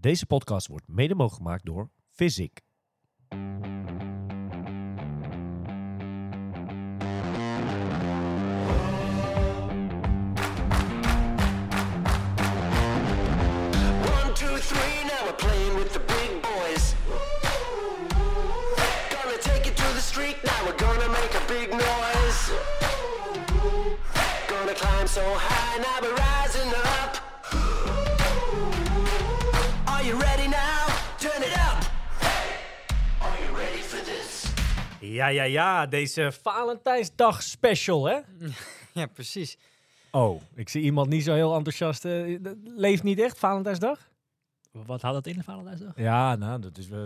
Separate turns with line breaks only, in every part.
Deze podcast wordt mede mogelijk gemaakt door Physic.
Two, three, now we're playing
Ja, ja, ja. Deze Valentijnsdag special, hè?
Ja, precies.
Oh, ik zie iemand niet zo heel enthousiast. eh, dat leeft niet echt, Valentijnsdag?
Wat houdt dat in, Valentijnsdag?
Ja, nou, dat is... eh,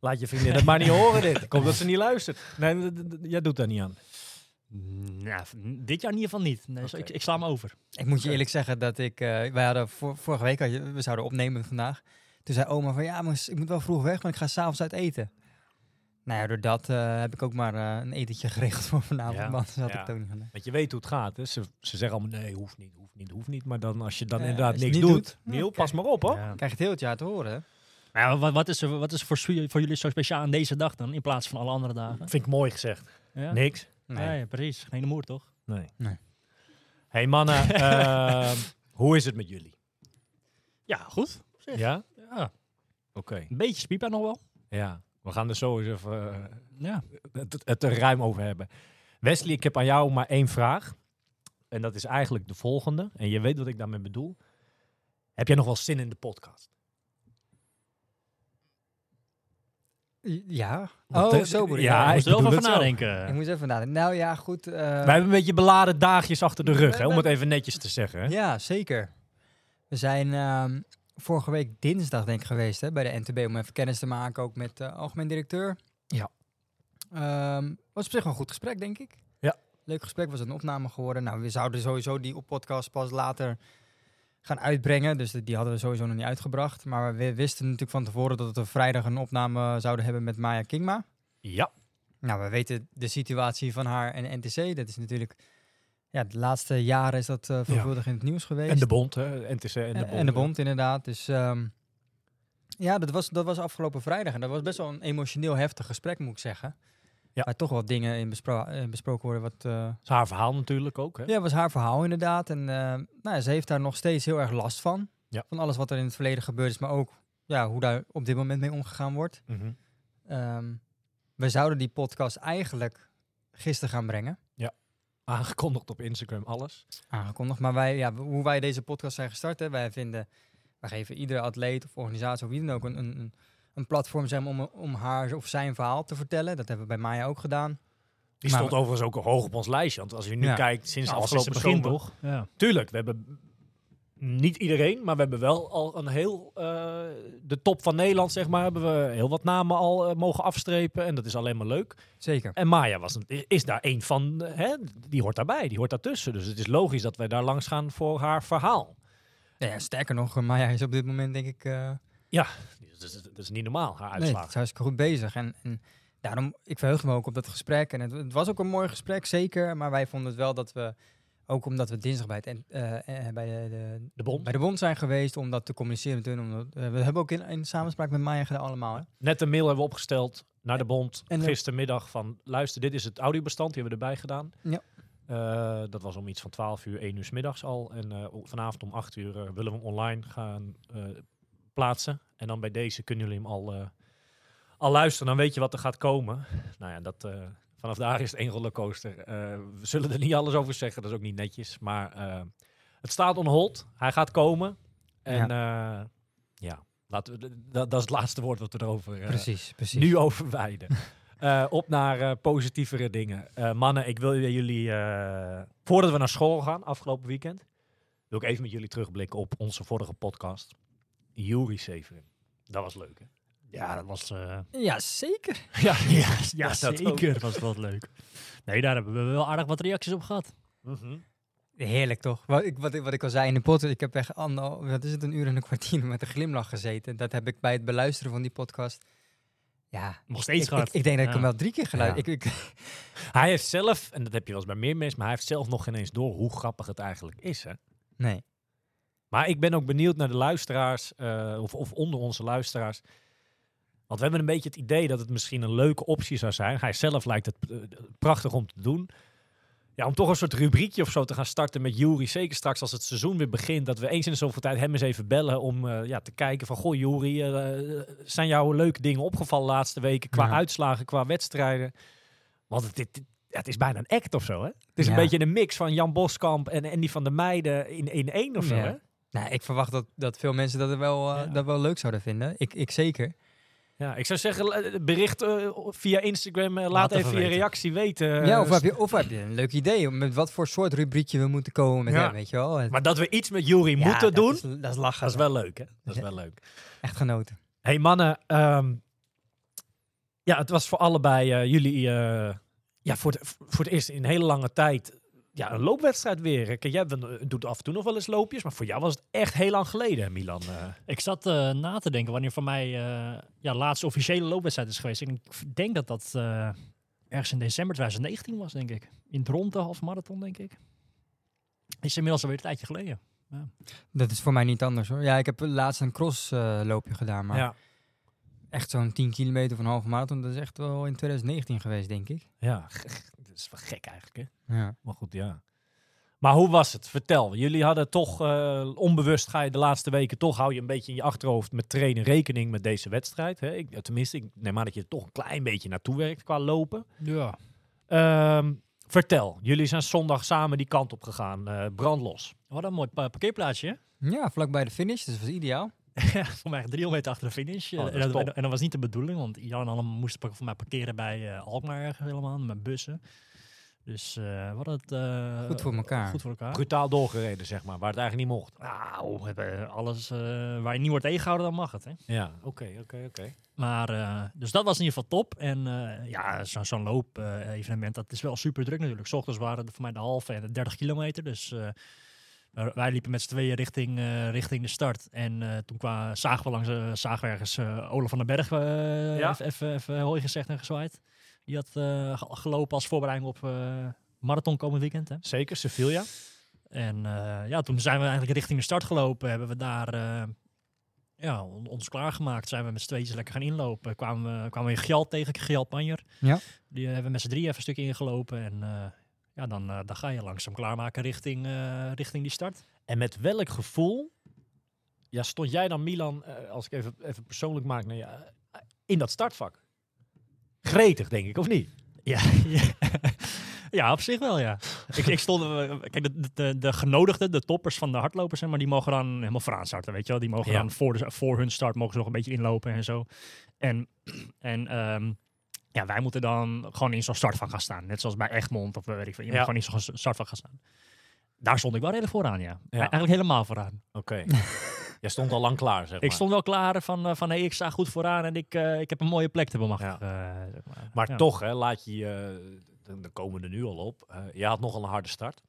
laat je vriendin het maar niet horen, dit. Ik hoop dat ze niet luistert. Nee, jij doet daar niet aan.
Nou, dit jaar in ieder geval niet. Nee, ik, ik sla hem over.
Ik moet je eerlijk zeggen dat ik... eh, wij hadden vor- vorige week, had je- we zouden opnemen vandaag. Toen zei oma van, ja, maar ik moet wel vroeg weg, want ik ga s'avonds uit eten. Nou ja, door dat eh, heb ik ook maar eh, een etentje geregeld voor vanavond.
Ja,
anders had
ja.
ik het ook niet gedaan.
Want je weet hoe het gaat, hè? Ze, ze zeggen allemaal, nee, hoeft niet, hoeft niet, hoeft niet. Maar dan, als je dan inderdaad niks doet...
doet,
Niel, pas maar op, hoor.
Ja.
Krijg je het heel het jaar te horen, hè?
Maar ja, wat, wat is er, wat is er voor, voor jullie zo speciaal aan deze dag dan, in plaats van alle andere dagen?
Vind ik mooi gezegd.
Ja,
Niks?
nee. ja, precies. Geen moer, toch?
Nee.
Nee.
hey mannen, ehm, hoe is het met jullie?
Ja, goed. op zich.
Ja?
Ja,
Oké.
een beetje spiepa nog wel.
Ja, we gaan er zo eens even eh,
Ja.
het, het er ruim over hebben. Wesley, ik heb aan jou maar één vraag. En dat is eigenlijk de volgende. En je weet wat ik daarmee bedoel. Heb jij nog wel zin in de podcast?
Ja.
Want,
Oh, zo bedoel je.
ja,
Ja,
ik
moest er wel van nadenken.
Ik moet even nadenken. Nou ja, goed. eh,
Wij hebben een beetje beladen daagjes achter de rug, hè, om het even netjes te zeggen. Hè?
Ja, zeker. We zijn ehm, vorige week dinsdag denk ik geweest hè, bij de NTB om even kennis te maken, ook met de algemeen directeur.
Ja.
Ehm, was op zich wel een goed gesprek, denk ik.
Ja.
Leuk gesprek, was een opname geworden. Nou, we zouden sowieso die op podcast pas later gaan uitbrengen, dus die hadden we sowieso nog niet uitgebracht. Maar we wisten natuurlijk van tevoren dat we vrijdag een opname zouden hebben met Maya Kingma.
Ja.
Nou, we weten de situatie van haar en NTC. Dat is natuurlijk, ja, de laatste jaren is dat eh veelvuldig in het nieuws geweest.
En de bond, hè? NTC en de bond.
en de bond, inderdaad. Dus ehm, ja, dat was, dat was afgelopen vrijdag. En dat was best wel een emotioneel heftig gesprek, moet ik zeggen.
Ja.
Waar toch wat dingen in bespro- besproken worden. Wat,
Dat is haar verhaal natuurlijk ook, hè?
ja, was haar verhaal inderdaad. En eh, nou, ja, ze heeft daar nog steeds heel erg last van.
Ja.
Van alles wat er in het verleden gebeurd is, maar ook ja, hoe daar op dit moment mee omgegaan wordt.
Mhm.
Ehm, we zouden die podcast eigenlijk gisteren gaan brengen.
Aangekondigd op Instagram, alles.
aangekondigd. Maar wij, ja, hoe wij deze podcast zijn gestart, hè, wij vinden, wij geven iedere atleet of organisatie of wie dan ook een, een, een- platform zeg maar, om, om haar of zijn verhaal te vertellen. Dat hebben we bij Maya ook gedaan.
Die
Maar
stond
we-
overigens ook hoog op ons lijstje. Want als je nu
Ja.
kijkt, sinds
Nou,
afgelopen
begin, toch? Ja.
Tuurlijk, we hebben niet iedereen, maar we hebben wel al een heel... eh, de top van Nederland, zeg maar, hebben we heel wat namen al eh, mogen afstrepen. En dat is alleen maar leuk.
Zeker.
En Maya was een, is daar een van, hè, die hoort daarbij, die hoort daartussen. Dus het is logisch dat wij daar langs gaan voor haar verhaal.
Ja, ja, sterker nog, eh, Maya is op dit moment denk ik... eh,
Dat is, dat is niet normaal, haar
nee,
uitslagen.
het is hartstikke goed bezig. En, en daarom, ik verheug me ook op dat gesprek. En het, het was ook een mooi gesprek, zeker. Maar wij vonden het wel dat we, ook omdat we dinsdag bij, het, en- eh, eh, bij, de, de,
de bond.
bij de bond zijn geweest, om dat te communiceren met hun. Omdat, eh, we hebben ook in, in samenspraak met Maya gedaan allemaal. Hè?
Net een mail hebben we opgesteld naar de bond
En,
gistermiddag van... luister, dit is het audiobestand, die hebben we erbij gedaan.
Ja.
Dat was om iets van 12 uur, 1 uur 's middags al. En vanavond om 8 uur willen we hem online gaan plaatsen. En dan bij deze kunnen jullie hem al, al luisteren. Dan weet je wat er gaat komen. Nou ja, dat, vanaf daar is het één rollercoaster. Eh, we zullen er niet alles over zeggen, dat is ook niet netjes. Maar eh, het staat on hold. Hij gaat komen. En ja, ja laten we, dat, dat is het laatste woord wat we erover eh,
Precies, precies.
nu over wijden. Eh, op naar eh, positievere dingen. Eh, mannen, ik wil jullie, eh, voordat we naar school gaan, afgelopen weekend, wil ik even met jullie terugblikken op onze vorige podcast. Jury Severin. Dat was leuk, hè?
Ja, dat was... eh,
Ja, zeker.
Ja,
ja, ja
dat ook.
zeker was wel leuk. Nee, daar hebben we wel aardig wat reacties op gehad.
Mhm.
Heerlijk toch? Wat ik, wat, ik, wat ik al zei in de podcast, ik heb echt ander, wat is het, een uur en een kwartier met een glimlach gezeten. Dat heb ik bij het beluisteren van die podcast. Ja,
Nog steeds
ik,
gehad.
ik, ik denk dat ik
Ja.
hem wel drie keer geluid.
Ja.
Ik, ik,
Hij heeft zelf, en dat heb je wel eens bij meer mensen, maar hij heeft zelf nog geen eens door hoe grappig het eigenlijk is, hè?
nee.
Maar ik ben ook benieuwd naar de luisteraars, eh, of, of onder onze luisteraars. Want we hebben een beetje het idee dat het misschien een leuke optie zou zijn. Hij zelf lijkt het eh, prachtig om te doen. Ja, om toch een soort rubriekje of zo te gaan starten met Jury. Zeker straks als het seizoen weer begint. Dat we eens in de zoveel tijd hem eens even bellen om eh, ja, te kijken van... Goh Jury, eh, zijn jou leuke dingen opgevallen de laatste weken qua
Ja.
uitslagen, qua wedstrijden? Want het, dit- ja, het is bijna een act of zo, hè? Het is een beetje een mix van Jan Boskamp en Andy van der Meijden in, in één of zo, hè?
Nou, ik verwacht dat, dat veel mensen dat wel, dat wel leuk zouden vinden. Ik, ik zeker.
Ja, ik zou zeggen, eh, bericht eh, via Instagram. eh, laat,
Laat
even
even
je reactie weten.
ja,
Eh,
of heb, je, of heb je een leuk idee om met wat voor soort rubriekje we moeten komen met
Ja.
hem, weet je wel?
Maar dat we iets met Jury
Ja,
moeten
dat
doen,
is- dat is lachen.
dat is wel leuk, hè? Dat is wel leuk.
Echt genoten.
hey, mannen. ehm, ja, het was voor allebei eh, jullie... eh, ja, voor, het- voor het eerst in een hele lange tijd... Ja, een loopwedstrijd weer. Kijk, jij doet af en toe nog wel eens loopjes. Maar voor jou was het echt heel lang geleden, Milan. eh.
Ik zat eh, na te denken wanneer voor mij eh ja, laatste officiële loopwedstrijd is geweest. Ik denk dat dat eh, ergens in december 2019 was, denk ik. In Dronten, half marathon, denk ik. Is inmiddels alweer een tijdje geleden.
Dat is voor mij niet anders hoor. Ja, ik heb laatst een crossloopje gedaan, maar
ja,
echt zo'n 10 kilometer van een halve marathon, dat is echt wel in 2019 geweest, denk ik.
ja. Dat is wel gek eigenlijk, hè?
Ja.
Maar goed, ja. Maar hoe was het? Vertel. Jullie hadden toch eh, onbewust ga je de laatste weken toch hou je een beetje in je achterhoofd met trainen rekening met deze wedstrijd. Hè? Ik, tenminste, ik neem aan dat je er toch een klein beetje naartoe werkt qua lopen.
Ja.
Ehm, vertel. Jullie zijn zondag samen die kant op gegaan. eh brandlos.
Wat een mooi pa- parkeerplaatsje.
ja, vlakbij de finish, dus dat was ideaal.
Ja, voor mij 300 meter achter de finish.
Oh, dat
en, dat, en, dat was niet de bedoeling, want Jan en Anne moesten voor mij parkeren bij eh, Alkmaar ergens helemaal, met bussen. Dus eh wat het... eh,
Goed voor elkaar.
Goed voor elkaar.
Brutaal doorgereden, zeg maar, waar het eigenlijk niet mocht.
Nou, we hebben alles eh, waar je niet wordt tegengehouden, dan mag het. Hè?
Ja, oké, oké, oké.
Maar, eh, dus dat was in ieder geval top. En eh, ja, zo- zo'n loop-evenement, dat is wel super druk natuurlijk. 's ochtends waren het voor mij de halve en de 30 kilometer. Dus eh, wij- liepen met z'n tweeën richting, eh, richting de start. En eh, toen kwa, zagen we langs, zagen we ergens Olaf van den Berg, eh,
Ja.
even, hooi gezegd en gezwaaid. Die had eh, ge- gelopen als voorbereiding op eh, marathon komend weekend. Hè?
Zeker, Sevilla.
En eh, ja, toen zijn we eigenlijk richting de start gelopen. Hebben we daar eh, ja, on- ons klaargemaakt. Zijn we met z'n tweetjes lekker gaan inlopen. Kwamen we, kwamen we Gjalt tegen, Gjalt Panjer.
Ja.
Die hebben we met z'n drie even een stukje ingelopen. En eh, ja, dan, eh, dan ga je langzaam klaarmaken richting, eh, richting die start.
En met welk gevoel ja, stond jij dan, Milan, eh, als ik even, even persoonlijk maak, je, eh, in dat startvak? Gretig, denk ik, of niet?
Ja, ja. ja, op zich wel, ja. ik, ik stond, kijk, de, de, de genodigden, de toppers van de hardlopers, zeg maar, die mogen dan helemaal vooraan starten, weet je wel. Die mogen
Ja.
dan voor, de, voor hun start mogen ze nog een beetje inlopen en zo. En, en ehm, ja, wij moeten dan gewoon in zo'n startvak gaan staan. Net zoals bij Egmond of weet ik veel. Je
Ja.
moet gewoon in zo'n startvak gaan staan. Daar stond ik wel redelijk vooraan, ja.
Ja.
Eigenlijk helemaal vooraan.
Oké. jij stond al lang klaar, zeg maar.
Ik stond wel klaar van, eh, van hey, ik sta goed vooraan en ik, eh, ik heb een mooie plek te bemachtigen. eh, zeg maar.
Maar
Ja.
toch, hè, laat je, eh, dan komen we er nu al op. Eh, je had nogal een harde start.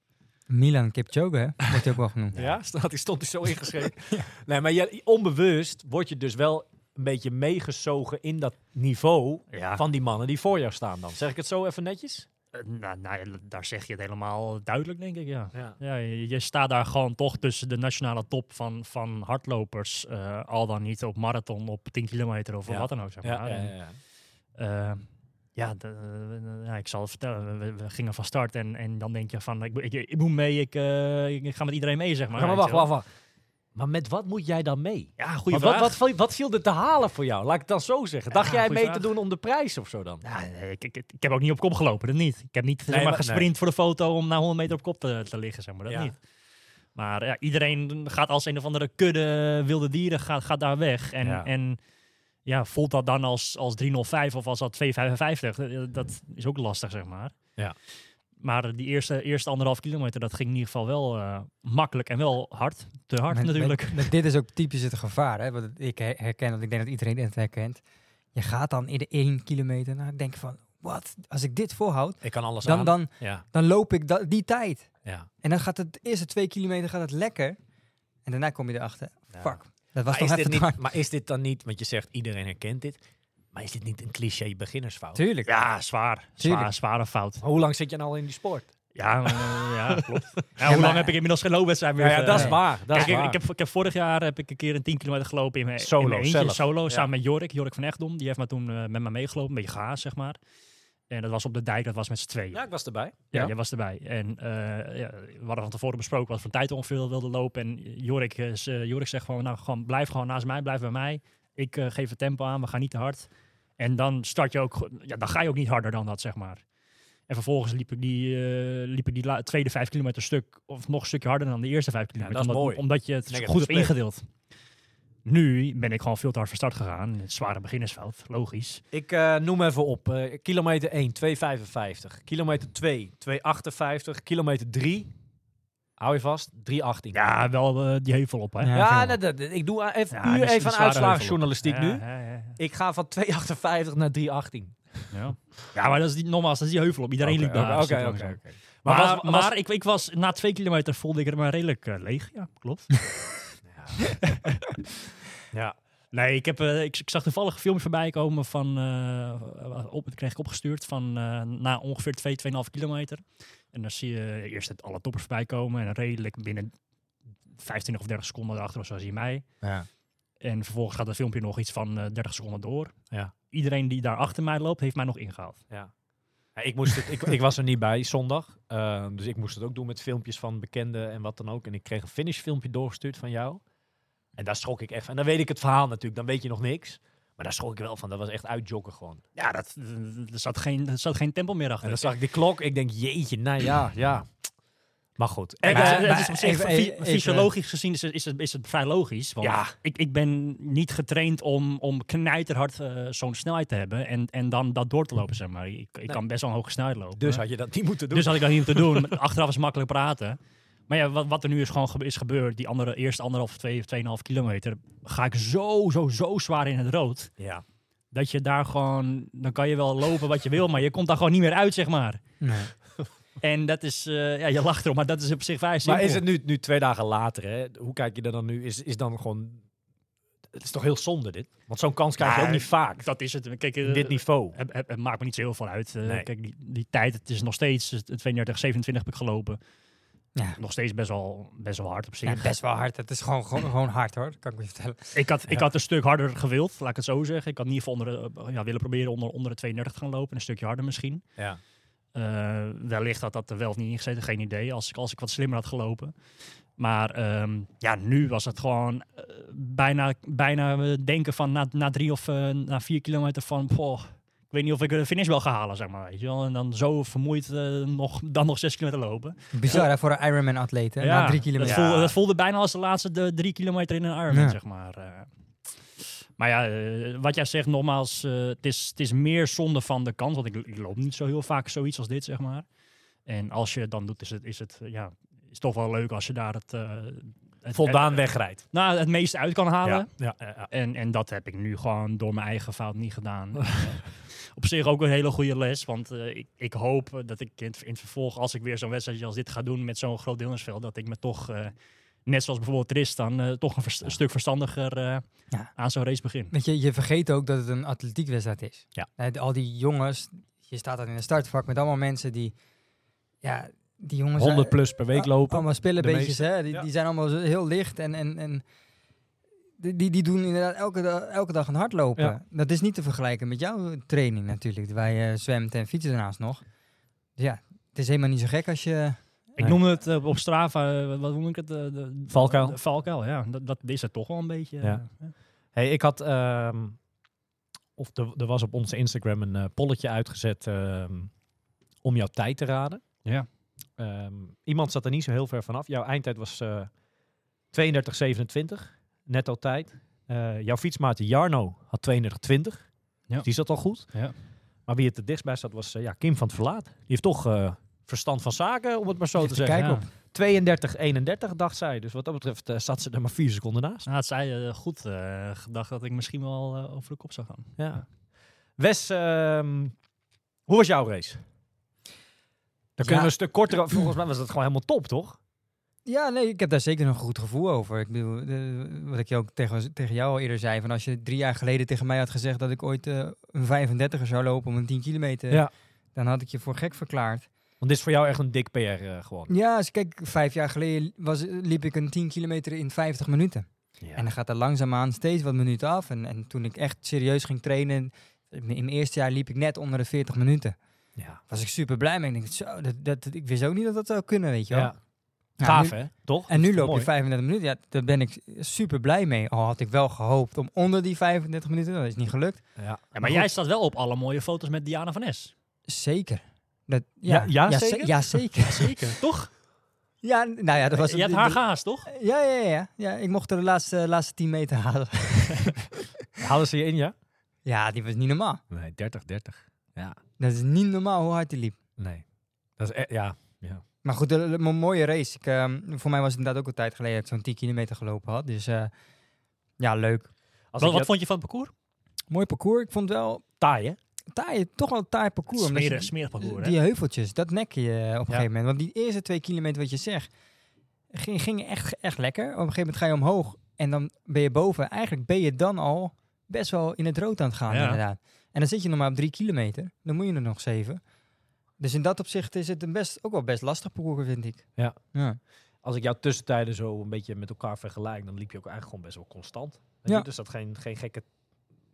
Milan Kipchoge, hè? wordt hij ook wel genoemd.
Ja, stond, die stond er zo ingeschreven. Nee, maar je, onbewust word je dus wel een beetje meegezogen in dat niveau
Ja.
van die mannen die voor jou staan dan. Zeg ik het zo even netjes?
Eh, nou, nou, daar zeg je het helemaal duidelijk, denk ik, ja.
Ja.
Ja, je, je staat daar gewoon toch tussen de nationale top van, van hardlopers. eh, al dan niet op marathon, op 10 kilometer of
Ja.
wat dan ook. Zeg
Ja,
maar.
ja, ja, ja.
eh, ja, de- ja, ik zal het vertellen. We, we gingen van start en, en dan denk je van, ik, ik, ik moet mee, ik, ik, ga met iedereen mee, zeg maar.
Ja, maar wacht, wacht, wacht. Maar met wat moet jij dan mee?
Ja, goede
Maar wat,
vraag.
wat, wat viel er te halen voor jou? Laat ik het dan zo zeggen. Dacht
Ja,
jij mee
vraag.
te doen om de prijs of zo dan?
Ja, nee, ik, ik, ik heb ook niet op kop gelopen, dat niet. Ik heb niet zeg maar,
maar-
gesprint voor de foto om na 100 meter op kop te, te liggen, zeg maar. Dat
Ja.
niet. Maar ja, iedereen gaat als een of andere kudde wilde dieren gaat, gaat daar weg. En en, ja voelt dat dan als, als 305 of als dat 255? Dat, dat is ook lastig, zeg maar.
Ja.
Maar die eerste, eerste anderhalf kilometer, dat ging in ieder geval wel eh, makkelijk en wel hard. Te hard natuurlijk.
maar dit is ook typisch het gevaar, hè? Want ik her- herken dat, ik denk dat iedereen het herkent. Je gaat dan in de 1 kilometer, nou, denk van, wat? Als ik dit volhoud,
Ik kan alles
dan,
aan.
dan,
ja,
dan loop ik da- die tijd.
ja.
En dan gaat het de eerste twee kilometer gaat het lekker. En daarna kom je erachter,
Ja.
fuck, dat was
Maar is,
toch
dit
te
niet,
hard.
maar is dit dan niet, want je zegt iedereen herkent dit, maar is dit niet een cliché beginnersfout?
Tuurlijk.
Ja, zwaar.
Tuurlijk.
Zwaar, zware fout.
Maar hoe lang zit je nou al in die sport?
Ja, eh, ja klopt. Ja, hoe lang heb ik inmiddels geen loopwedstrijd meer?
Ja, ja,
eh,
dat is
nee.
waar. Dat is
Kijk, ik,
waar.
ik, heb, ik heb vorig jaar heb ik een keer een 10 kilometer gelopen in mijn,
Solo,
in mijn eentje, solo
Ja.
samen met Jorik, Jorik van Echtdom. Die heeft me toen eh, met me meegelopen, een beetje gehaast, zeg maar. En dat was op de dijk, dat was met z'n tweeën.
Ja, ik was erbij.
Ja,
Ja.
jij was erbij. En eh, ja, we hadden van tevoren besproken wat voor tijd ongeveer wilde lopen. En Jorik, is, eh, Jorik zegt gewoon, nou, gewoon, blijf gewoon naast mij, blijf bij mij. Ik eh, geef het tempo aan, we gaan niet te hard. En dan start je ook, ja, dan ga je ook niet harder dan dat, zeg maar. En vervolgens liep ik die, eh, liep ik die tweede vijf kilometer stuk, of nog een stukje harder dan de eerste vijf kilometer.
dat is
omdat,
mooi.
omdat je het goed hebt ingedeeld. Nu ben ik gewoon veel te hard van start gegaan. Het zware beginnersveld, logisch.
Ik eh, noem even op. eh, kilometer 1, 2,55. Kilometer 2, 2,58. Kilometer 3, hou je vast, 3,18.
Ja, wel eh, die heuvel op, hè.
Ja,
Ja, dat, dat- ik doe even,
Ja,
puur even uitslagenjournalistiek nu.
op. Ja, ja, ja.
Ik ga van 2,58 naar 3,18.
Ja. ja, maar dat is die, nogmaals, dat is die heuvel op. Iedereen liep daar. een stuk langzaam.
Maar,
Maar,
was,
maar,
was-
ik, ik was, na twee kilometer voelde ik er maar redelijk eh, leeg. Ja, klopt.
ja.
nee, ik, heb, eh, ik, ik zag toevallig een filmpje voorbij komen van, eh, op, dat kreeg ik opgestuurd, van eh, na ongeveer 2, 2,5 kilometer. En dan zie je eerst het, alle toppers voorbij komen en redelijk binnen 25 of 30 seconden erachter of zo zie je mij.
Ja.
En vervolgens gaat het filmpje nog iets van eh 30 seconden door.
Ja.
Iedereen die daar achter mij loopt, heeft mij nog ingehaald.
Ja. Ja, ik, moest het, ik, ik was er niet bij zondag. eh, dus ik moest het ook doen met filmpjes van bekenden en wat dan ook. En ik kreeg een finishfilmpje doorgestuurd van jou. En daar schrok ik echt van. En dan weet ik het verhaal natuurlijk. Dan weet je nog niks. Maar daar schrok ik wel van. Dat was echt uitjoggen gewoon.
Ja, dat, er, zat geen, er zat geen tempo meer achter.
En dan zag ik die klok. Ik denk, jeetje, nou ja, ja. Maar goed. En,
het-
eh,
het is op zich
even-
fy-
even-
fysiologisch gezien is het, is, het, is het vrij logisch. Want
Ja.
ik, ik ben niet getraind om, om knijterhard eh, zo'n snelheid te hebben en, en dan dat door te lopen, zeg maar. Ik, ik
Nee.
kan best wel een hoge snelheid lopen.
dus had je dat niet moeten doen.
Dus had ik dat niet moeten doen. Achteraf is makkelijk praten. Maar ja, wat, wat er nu is gewoon is gebeurd, die andere eerste anderhalf, twee of tweeënhalf kilometer, ga ik zo, zo, zo zwaar in het rood.
ja.
Dat je daar gewoon, dan kan je wel lopen wat je wil, maar je komt daar gewoon niet meer uit, zeg maar.
Nee.
En dat is, eh, ja, je lacht erom, maar dat is op zich vrij simpel.
Maar is het nu, nu twee dagen later, hè? hoe kijk je er dan nu? Is, is dan gewoon... Het is toch heel zonde dit? Want zo'n kans krijg je
Ja,
ook niet vaak.
Dat is het. Kijk,
in dit niveau.
Het, het- het maakt me niet zo heel veel uit. Eh,
Nee.
Kijk, die, die tijd, het is nog steeds eh, 32, 27 heb ik gelopen.
Ja.
Nog steeds best wel, best wel hard op zich.
Ja, best wel hard. Het is gewoon, gewoon, gewoon hard hoor, kan ik je vertellen.
Ik had, ik had een stuk harder gewild, laat ik het zo zeggen. Ik had in ieder geval onder, de- ja, willen proberen onder, onder de 32 te gaan lopen. Een stukje harder misschien.
Ja.
Eh, wellicht had dat er wel of niet ingezeten, geen idee. Als ik, als ik wat slimmer had gelopen. Maar ehm, ja, nu was het gewoon eh, bijna, bijna eh, denken van na, na drie of eh, na vier kilometer van... ik weet niet of ik de finish wel ga halen, zeg maar. Weet je wel? En dan zo vermoeid eh, nog, dan nog zes kilometer lopen.
Bizar hè, voor een Ironman-atleet, hè? Na drie kilometer.
Dat voelde, dat voelde bijna als de laatste de drie kilometer in een Ironman,
Ja.
zeg maar. eh. maar ja, eh, wat jij zegt, nogmaals, eh, het, is, het is meer zonde van de kans. Want ik, ik loop niet zo heel vaak zoiets als dit, zeg maar. En als je het dan doet, is het, is het ja, is toch wel leuk als je daar het... eh, het
Voldaan wegrijdt.
nou, het meeste uit kan halen.
Ja. Ja, ja, ja.
En, en dat heb ik nu gewoon door mijn eigen fout niet gedaan. Op zich ook een hele goede les. Want eh, ik, ik hoop dat ik in het, in het vervolg, als ik weer zo'n wedstrijdje als dit ga doen met zo'n groot deelnemersveld, dat ik me toch, eh, net zoals bijvoorbeeld Tristan, eh, toch een, vers- een stuk verstandiger eh,
Ja.
aan zo'n race begin.
Weet je, je vergeet ook dat het een atletiekwedstrijd is.
Ja.
Al die jongens, je staat dan in een startvak met allemaal mensen die, ja, die jongens...
100
zijn-
plus per week lopen.
Allemaal spillebeetjes,
meeste.
hè? Die,
Ja.
die zijn allemaal zo heel licht en, en, en die, die, doen inderdaad elke, da- elke dag een hardlopen.
Ja.
Dat is niet te vergelijken met jouw training natuurlijk, waar je zwemt en fietsen daarnaast nog. Dus ja, het is helemaal niet zo gek als je...
Ik noemde het eh, op Strava, eh, wat noem ik het? eh, de,
Valkuil.
de valkuil, ja. Dat, dat is het toch wel een beetje. eh,
Ja. Hey, ik had, ehm, of er, er was op onze Instagram een eh, polletje uitgezet ehm, om jouw tijd te raden.
Ja.
Ehm, iemand zat er niet zo heel ver vanaf. Jouw eindtijd was eh 32,27 netto tijd. Eh, jouw fietsmaat Jarno had 32,20.
Ja.
Dus die zat al goed.
Ja.
Maar wie het er dichtst bij zat was eh, ja, Kim van het Verlaat. Die heeft toch eh, verstand van zaken, om het maar zo te zeggen.
kijken
Ja.
op.
32, 31 dacht zij. Dus wat dat betreft zat ze er maar vier seconden naast.
Nou, het zei eh, goed eh, gedacht dat ik misschien wel over de kop zou gaan.
Ja. Wes, ehm, hoe was jouw race? Dan kunnen we een stuk korter. Volgens mij was dat gewoon helemaal top, toch?
Ja, nee, ik heb daar zeker een goed gevoel over. Ik bedoel, de- wat ik je ook tegen, tegen jou al eerder zei, van als je drie jaar geleden tegen mij had gezegd dat ik ooit eh, een 35er zou lopen om een 10 kilometer,
Ja.
dan had ik je voor gek verklaard.
Want dit is voor jou echt een dik PR eh, gewoon.
Ja, als kijk, vijf jaar geleden was, liep ik een 10 kilometer in 50 minuten.
Ja.
En dan gaat er langzaamaan steeds wat minuten af. En, en toen ik echt serieus ging trainen, in in mijn eerste jaar liep ik net onder de 40 minuten.
ja.
Was ik super blij mee. Ik denk, zo, dat, dat, ik wist ook niet dat dat zou kunnen, weet je wel.
Ja. Gaaf,
nu-
hè? Toch?
En nu loop je
mooi.
35 minuten. Ja, daar ben ik super blij mee. Al had ik wel gehoopt om onder die 35 minuten. Dat is niet gelukt.
Ja.
Ja, maar,
Maar
jij staat wel op alle mooie foto's met Diana van Es.
Zeker. Dat,
Ja,
ja,
ja,
ze-
zeker?
Ja, zeker.
Zeker, toch?
Ja, nou ja, dat was
je hebt haar gehaast, toch?
Ja, ja, ja. ja, ik mocht er de laatste, laatste 10 meter halen.
Hadden ze je in, ja?
Ja, die was niet normaal.
Nee, 30, 30. Ja.
Dat is niet normaal hoe hard die liep.
Nee. Dat is e- ja. ja.
Maar goed, een een mooie race. Ik, ehm, voor mij was het inderdaad ook een tijd geleden dat ik zo'n 10 kilometer gelopen had. Dus eh, ja, leuk.
Als
Wat, vond je van het parcours?
Mooi parcours. Ik vond het wel
taai, hè?
taai, toch wel een taai parcours. je
Smerig,
die-
smerig parcours, hè?
Die heuveltjes, dat nek je eh, op een
Ja.
gegeven moment. Want die eerste twee kilometer, wat je zegt, ging, ging echt, echt lekker. Op een gegeven moment ga je omhoog en dan ben je boven. Eigenlijk ben je dan al best wel in het rood aan het gaan,
Ja.
inderdaad. En dan zit je nog maar op drie kilometer. Dan moet je er nog zeven. Dus in dat opzicht is het een best, ook wel best lastig parcours, vind ik.
Ja.
ja.
Als ik jouw tussentijden zo een beetje met elkaar vergelijk, dan liep je ook eigenlijk gewoon best wel constant. Weet
Ja.
je? Dus dat geen, geen gekke,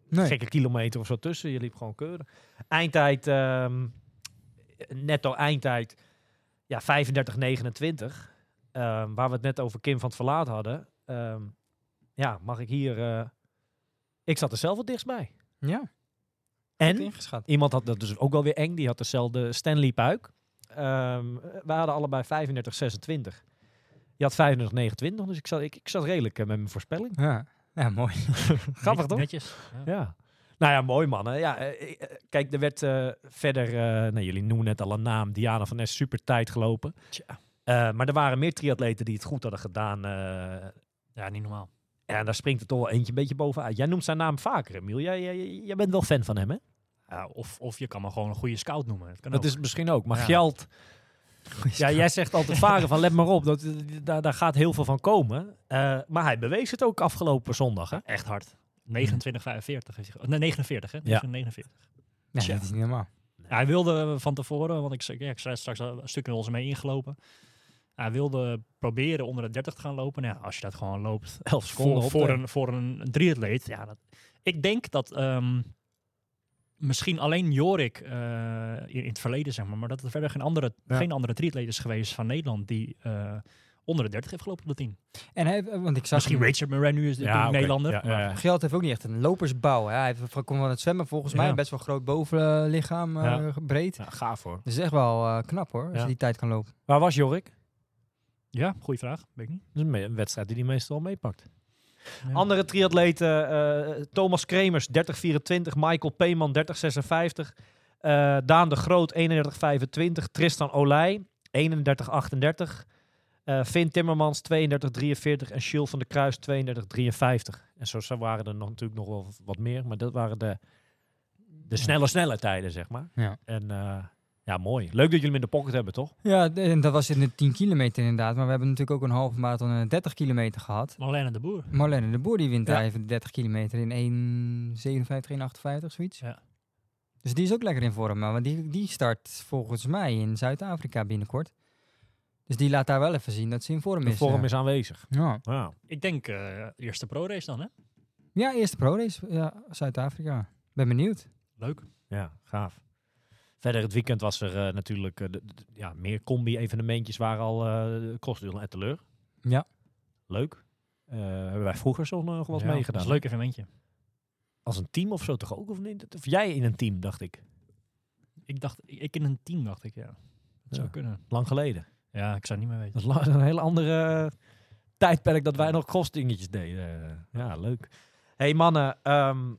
Nee.
gekke kilometer of zo tussen. Je liep gewoon keurig. Eindtijd, ehm, netto eindtijd, ja, 35, 29. Ehm, waar we het net over Kim van het Verlaat hadden. Ehm, ja, mag ik hier... eh, ik zat er zelf het dichtst bij.
Ja,
En. Iemand had dat dus ook wel weer eng. Die had dezelfde Stanley Puik. Ehm we hadden allebei 35, 26. Je had 35, 29. Dus ik zat, ik, ik zat redelijk eh, met mijn voorspelling.
Ja. ja, mooi.
Grappig toch?
Netjes. Ja.
Ja. Nou ja, mooi mannen. Ja, eh, eh, kijk, er werd eh, verder, eh, nou, jullie noemen net al een naam, Diana van Nes, super tijd gelopen.
Tja.
Eh, maar er waren meer triatleten die het goed hadden gedaan. eh,
Ja, niet normaal.
En daar springt er toch wel eentje een beetje bovenuit. Jij noemt zijn naam vaker, Emiel. Jij, jij, jij bent wel fan van hem, hè?
Ja, of, of je kan me gewoon een goede scout noemen. Dat kan
Dat
ook.
is het misschien ook. Maar
Ja.
geld, Ja, jij zegt altijd varen van let maar op, dat, daar, daar gaat heel veel van komen. Eh, maar hij bewees het ook afgelopen zondag. Hè?
echt hard. 29, 45 heeft hij nee, 49, hè?
Ja.
49.
Ja,
Tja.
dat is niet normaal.
Ja, hij wilde van tevoren, want ik, zei- ja, ik zei straks een stuk in ons mee ingelopen. Hij wilde proberen onder de 30 te gaan lopen. Nou als je dat gewoon loopt
11 seconden
voor, voor, een, voor een triatleet. Ja, dat, ik denk dat ehm, misschien alleen Jorik eh, in, in het verleden, zeg maar, maar dat er verder geen andere,
Ja.
geen andere triatleet is geweest van Nederland die eh, onder de 30 heeft gelopen op de 10.
En hij, want ik zag
Misschien Richard Murray nu is de
Ja.
Nederlander.
Ja, ja.
Geld heeft ook niet echt een lopersbouw. Hè. Hij komt van het zwemmen volgens mij best wel groot bovenlichaam,
Ja.
breed.
Gaaf hoor.
Dus echt wel knap hoor, als je die tijd kan lopen.
Waar was Jorik?
Ja, goede vraag. Weet ik niet.
Dat is een wedstrijd die hij meestal meepakt.
Ja.
Andere triatleten, eh, Thomas Kremers 30-24, Michael Peeman 30-56, eh, Daan de Groot 31-25, Tristan Olij 31-38, eh Finn Timmermans 32-43 en Jules van der Kruis 32-53. En zo zo waren er nog, natuurlijk nog wel wat meer, maar dat waren de, de snelle, snelle tijden, zeg maar.
Ja.
En eh, ja, mooi. Leuk dat jullie hem in de pocket hebben, toch?
Ja, en dat was in de 10 kilometer inderdaad. Maar we hebben natuurlijk ook een halve marathon en een 30 kilometer gehad.
Marlene de Boer.
Marlene de Boer die wint
Ja.
daar even de 30 kilometer in 1,57, 1,58 zoiets.
Ja.
Dus die is ook lekker in vorm. Maar die, die start volgens mij in Zuid-Afrika binnenkort. Dus die laat daar wel even zien dat ze in vorm
De
is.
vorm
eh.
is aanwezig.
Ja.
Ja.
Ik denk eh, eerste pro-race dan, hè?
ja, eerste pro-race. Ja, Zuid-Afrika. Ben benieuwd.
Leuk.
Ja, gaaf. Verder het weekend was er eh, natuurlijk eh, de- de- ja, meer combi-evenementjes waren al uh, en Teleur.
Ja.
Leuk. Hebben wij vroeger zo nog wel eens
Ja,
meegedaan.
Dat is een leuk evenementje.
Als een team of zo toch ook? Of, niet? of jij in een team, dacht ik.
Ik dacht, ik, in een team dacht ik, ja. Dat zou kunnen.
Lang geleden.
Ja, ik zou niet meer weten.
Dat is een hele andere tijdperk dat wij nog crossdingetjes deden. Ja, leuk. hey, mannen. ehm,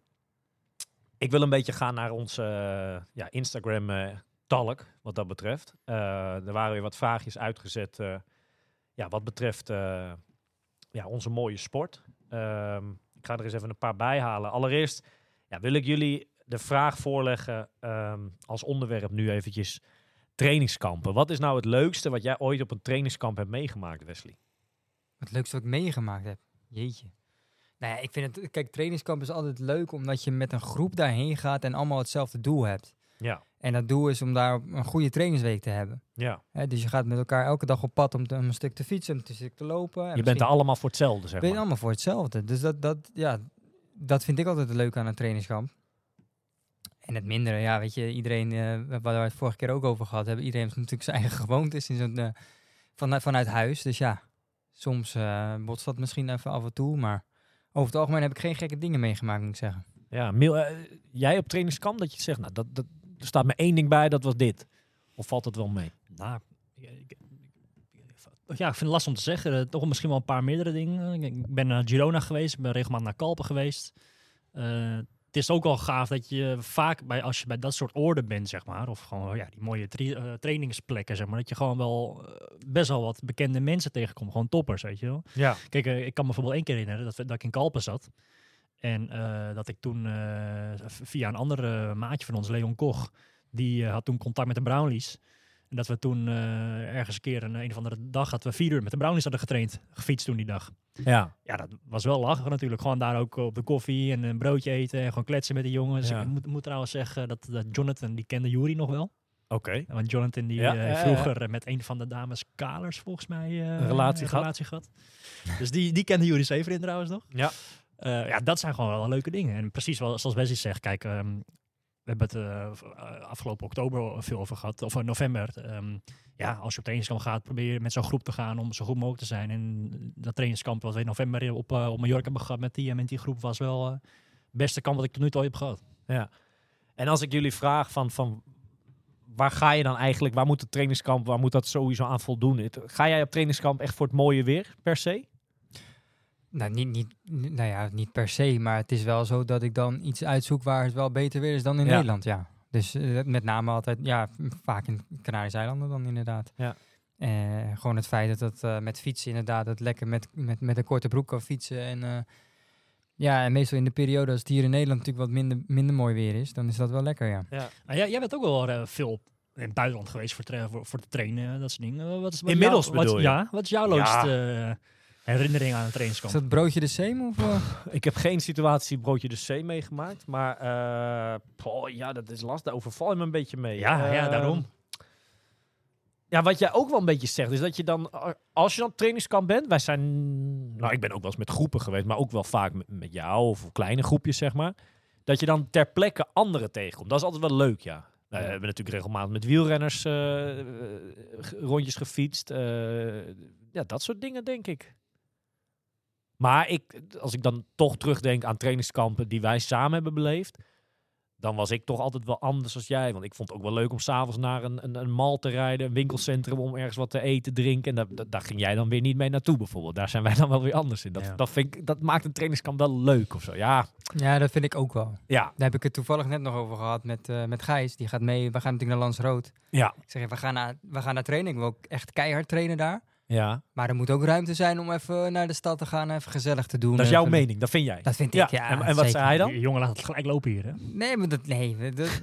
ik wil een beetje gaan naar onze eh, ja, Instagram eh, wat dat betreft. Eh, er waren weer wat vraagjes uitgezet ja, wat betreft ja, onze mooie sport. Ehm, ik ga er eens even een paar bij halen. Allereerst ja, wil ik jullie de vraag voorleggen ehm, als onderwerp nu eventjes trainingskampen. Wat is nou het leukste wat jij ooit op een trainingskamp hebt meegemaakt, Wesley?
Het leukste wat ik meegemaakt heb. Jeetje. Nou ja, ik vind het... Kijk, trainingskamp is altijd leuk omdat je met een groep daarheen gaat en allemaal hetzelfde doel hebt.
Ja.
En dat doel is om daar een goede trainingsweek te hebben.
Ja.
Dus je gaat met elkaar elke dag op pad om, te- om een stuk te fietsen, om een stuk te lopen. En
Je bent er allemaal voor hetzelfde, zeg
ben je
maar.
allemaal voor hetzelfde. Dus dat, dat, ja, dat vind ik altijd leuk aan een trainingskamp. En het mindere, ja, weet je, iedereen, eh waar we het vorige keer ook over gehad hebben, iedereen heeft natuurlijk zijn eigen gewoontes in zo'n, eh, vanuit, vanuit huis. Dus ja, soms eh botst dat misschien even af en toe, maar over het algemeen heb ik geen gekke dingen meegemaakt, moet ik zeggen.
Ja, Mil, eh, jij op trainingskamp dat je zegt, nou, dat, dat, er staat me één ding bij, dat was dit. Of valt het wel mee?
Nou, ik- ik- ja, ik vind het lastig om te zeggen. Eh, toch misschien wel een paar meerdere dingen. Ik- Ik ben naar Girona geweest, ik ben regelmatig naar Kalpen geweest. Eh, het is ook wel gaaf dat je vaak, bij, als je bij dat soort oorden bent, zeg maar, of gewoon ja, die mooie eh, trainingsplekken, zeg maar, dat je gewoon wel eh, best wel wat bekende mensen tegenkomt. Gewoon toppers, weet je wel.
Ja.
Kijk, eh, ik kan me bijvoorbeeld één keer herinneren dat, we- dat ik in Kalpen zat. En dat ik toen via een andere maatje van ons, Leon Koch, die had toen contact met de Brownlees. En dat we toen ergens een keer een, een of andere dag hadden we vier uur met de Brownies hadden getraind. Gefietst toen die dag.
Ja.
Ja, dat was wel lachen natuurlijk. Gewoon daar ook op de koffie en een broodje eten en gewoon kletsen met de jongens.
Ja.
Ik moet, moet trouwens zeggen dat, dat Jonathan, die kende Jury nog wel.
Oké.
Want Jonathan die
Ja,
eh, vroeger eh, met een van de dames Kalers volgens mij eh,
Een relatie
een
gehad.
relatie gehad. Dus die, die kende Jury Severin trouwens nog.
Ja.
Eh, ja, dat zijn gewoon wel leuke dingen. En precies zoals Wesley zegt, kijk, ehm, we hebben het eh, eh, afgelopen oktober veel over gehad, of in november. Ehm, ja, als je op trainingskamp gaat, probeer je met zo'n groep te gaan om zo goed mogelijk te zijn. En dat trainingskamp wat we in november op, eh, op Mallorca hebben gehad met die, met die groep was wel eh, het beste kamp wat ik tot nu toe heb gehad.
Ja. En als ik jullie vraag van, van waar ga je dan eigenlijk, waar moet het trainingskamp, waar moet dat sowieso aan voldoen? Ga jij op trainingskamp echt voor het mooie weer, per se?
Nou, niet, niet, nou ja, niet per se, maar het is wel zo dat ik dan iets uitzoek waar het wel beter weer is dan in
Ja.
Nederland, ja. Dus eh, met name altijd, ja, vaak in Canarische eilanden dan inderdaad.
Ja.
Eh, gewoon het feit dat het eh, met fietsen inderdaad, het lekker met, met, met een korte broek kan fietsen. En eh, ja, en meestal in de periode als het hier in Nederland natuurlijk wat minder, minder mooi weer is, dan is dat wel lekker, ja.
Ja.
Nou, jij, jij bent ook wel eh, veel in het buitenland geweest voor, tra- voor, voor te trainen, dat soort dingen. Wat is, wat
Inmiddels
jou- wat-
bedoel je?
Ja, wat is jouw
Ja.
leukste herinnering aan een
Is
trainingskamp?
dat broodje de zeem of... eh?
Ik heb geen situatie broodje de C meegemaakt, maar eh, poh, ja, dat is lastig. Daar overval je me een beetje mee.
Ja, ja,
Ehm,
daarom.
Ja, wat jij ook wel een beetje zegt, is dat je dan, eh, als je dan op trainingskamp bent, wij zijn, nou, ik ben ook wel eens met groepen geweest, maar ook wel vaak met, met jou of kleine groepjes, zeg maar, dat je dan ter plekke anderen tegenkomt. Dat is altijd wel leuk, ja. Nou, we hebben natuurlijk regelmatig met wielrenners rondjes gefietst. eh, ja, dat soort dingen, denk ik. Maar ik, als ik dan toch terugdenk aan trainingskampen die wij samen hebben beleefd, dan was ik toch altijd wel anders als jij. Want ik vond het ook wel leuk om s'avonds naar een, een, een mall te rijden, een winkelcentrum, om ergens wat te eten, drinken. En daar, daar, daar ging jij dan weer niet mee naartoe bijvoorbeeld. Daar zijn wij dan wel weer anders in. Dat,
Ja.
dat, vind ik, dat maakt een trainingskamp wel leuk of zo. Ja,
Ja, dat vind ik ook wel.
ja,
Daar heb ik het toevallig net nog over gehad met, eh, met Gijs. Die gaat mee, we gaan natuurlijk naar Landsrood.
ja,
Ik zeg, we gaan naar, we gaan naar training. Ik wil ook echt keihard trainen daar.
Ja.
Maar er moet ook ruimte zijn om even naar de stad te gaan, even gezellig te doen.
Dat is jouw
even-
mening, dat vind jij.
Dat vind
Ja,
ik, ja.
en- en wat
zeker.
zei hij dan?
Jongen laat het gelijk lopen hier, hè?
Nee, maar dat, nee, dat,